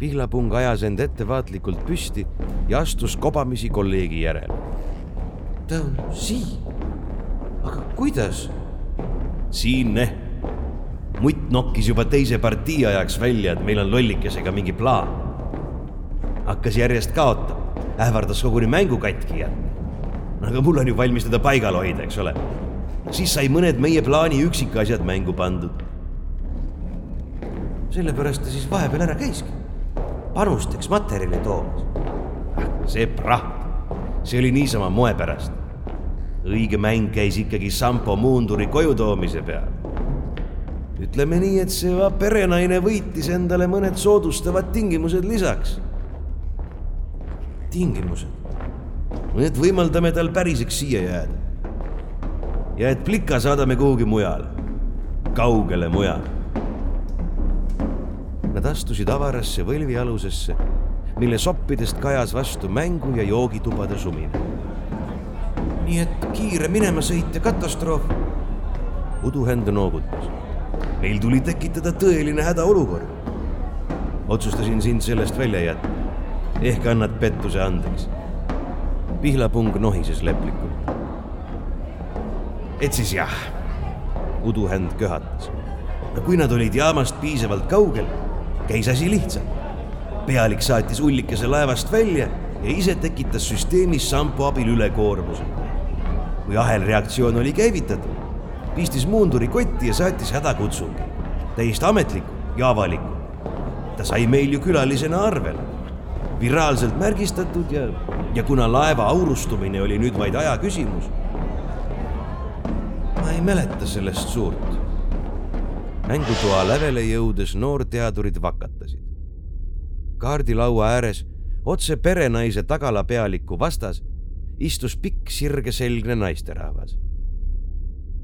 pihlapung ajas end ettevaatlikult püsti ja astus kobamisi kolleegi järele. ta on siin. aga kuidas? siin, neh. mutt nokkis juba teise partii ajaks välja, et meil on lollikesega mingi plaan. hakkas järjest kaotama, ähvardas koguni mängu katki jätta. aga mul on ju valmis teda paigal hoida, eks ole. Siis sai mõned meie plaani üksikasjad mängu pandud. sellepärast ta siis vahepeal ära käiski panusteks materjali toomas. see praht, see oli niisama moe pärast. õige mäng käis ikkagi Sampo muunduri koju toomise peal. ütleme nii, et see perenaine võitis endale mõned soodustavad tingimused lisaks. tingimused? et võimaldame tal päriseks siia jääda. Ja et plika saadame kuhugi mujale, kaugele mujale Nad astusid avarasse võlvialusesse, mille soppidest kajas vastu mängu ja joogitubade sumin. nii et kiire minemasõit ja katastroof. uduhänd noogutas. meil tuli tekitada tõeline hädaolukord. otsustasin sind sellest välja jätta. ehk annad pettuse andeks. pihlapung nohises leplikult. Et siis jah, uduhänd köhatas. no kui nad olid jaamast piisavalt kaugel käis asi lihtsalt. pealik saatis ullikese laevast välja ja ise tekitas süsteemis sampo abil ülekoormuse. kui ahelreaktsioon oli käivitatud, pistis muunduri kotti ja saatis hädakutsungi. täiesti ametliku ja avaliku. ta sai meil ju külalisena arvele, viraalselt märgistatud ja, ja kuna laeva aurustumine oli nüüd vaid aja küsimus. Ma ei mäleta sellest suurt mängutoa lävele jõudes noorteadurid vakatasid. kaardilaua ääres, otse perenaise tagala pealiku vastas, istus pikk sirgeselgne naisterahvas.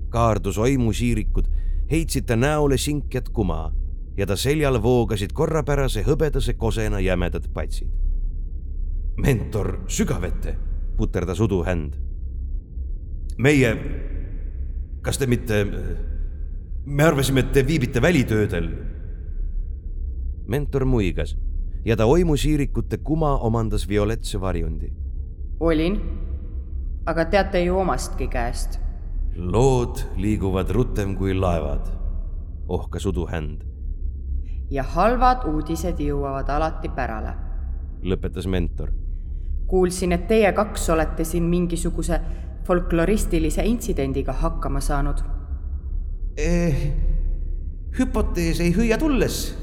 kaardus oimusiirikud heitsid ta näole sinkjat kuma ja ta seljal voogasid korrapärase hõbedase kosena jämedad patsid. mentor sügavette, puterdas uduhänd. meie, kas te mitte me arvasime, et te viibite välitöödel. mentor muigas ja ta oimusiirikute kuma omandas violetse varjundi. olin, aga teate ju omastki käest. lood liiguvad rutem kui laevad, ohkas uduhänd. ja halvad uudised jõuavad alati pärale, lõpetas mentor. kuulsin, et teie kaks olete siin mingisuguse folkloristilise intsidendiga hakkama saanud eh,. hüpotees ei hüüa tulles.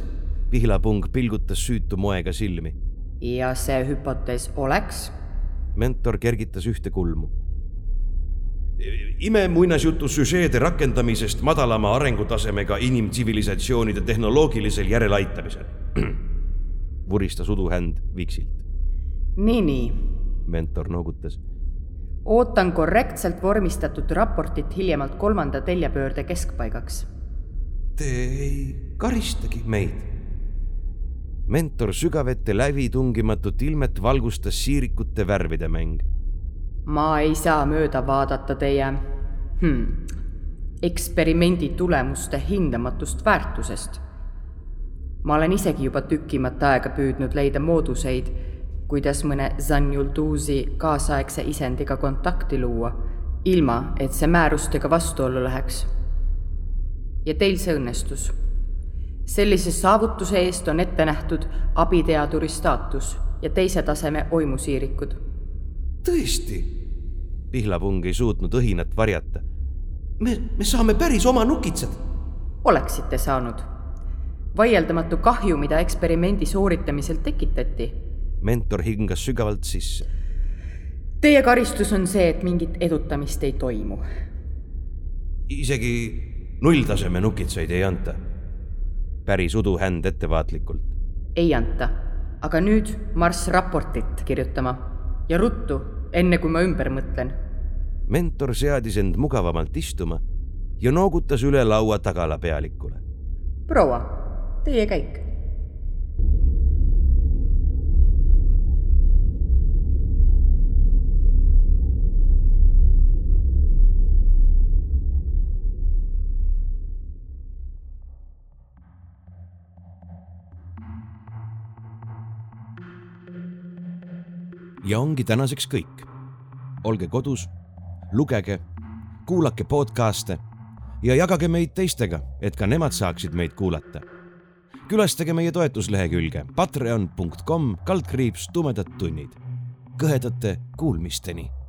pihlapung pilgutas süütu moega silmi. ja see hüpotees oleks? mentor kergitas ühte kulmu. imemuinasjutu süžeede rakendamisest madalama arengutasemega inimtsivilisatsioonide tehnoloogilisel järeleaitamisel. [clears throat] vuristas uduhänd viksilt. nii, nii. mentor noogutas ootan korrektselt vormistatud raportit hiljemalt kolmanda teljepöörde keskpaigaks. Te ei karistagi meid? mentor sügavete läbitungimatut ilmet valgustas siirikute värvide mäng. ma ei saa mööda vaadata teie hmm, eksperimendi tulemuste hindamatust väärtusest. ma olen isegi juba tükimat aega püüdnud leida mooduseid, kuidas mõne Zanjulduzi kaasaegse isendiga kontakti luua, ilma et see määrustega vastuollu läheks. ja teil see õnnestus sellise saavutuse eest on ette nähtud abiteaduri staatus ja teise taseme oimusiirikud. tõesti? Pihlapung ei suutnud õhinat varjata. me, me saame päris oma nukitsad. oleksite saanud. vaieldamatu kahju, mida eksperimendi sooritamisel tekitati. Mentor hingas sügavalt sisse. Teie karistus on see, et mingit edutamist ei toimu. isegi nulltaseme nukitsaid ei anta päris uduhänd ettevaatlikult. ei anta, aga nüüd marss raportit kirjutama ja ruttu, enne kui ma ümber mõtlen. mentor seadis end mugavamalt istuma ja noogutas üle laua tagala pealikule. proua, teie käik ja ongi tänaseks kõik. olge kodus, lugege, kuulake podcast'e ja jagage meid teistega, et ka nemad saaksid meid kuulata. külastage meie toetuslehekülge patreon.com kaldkriips tumedad tunnid. kõhedate kuulmisteni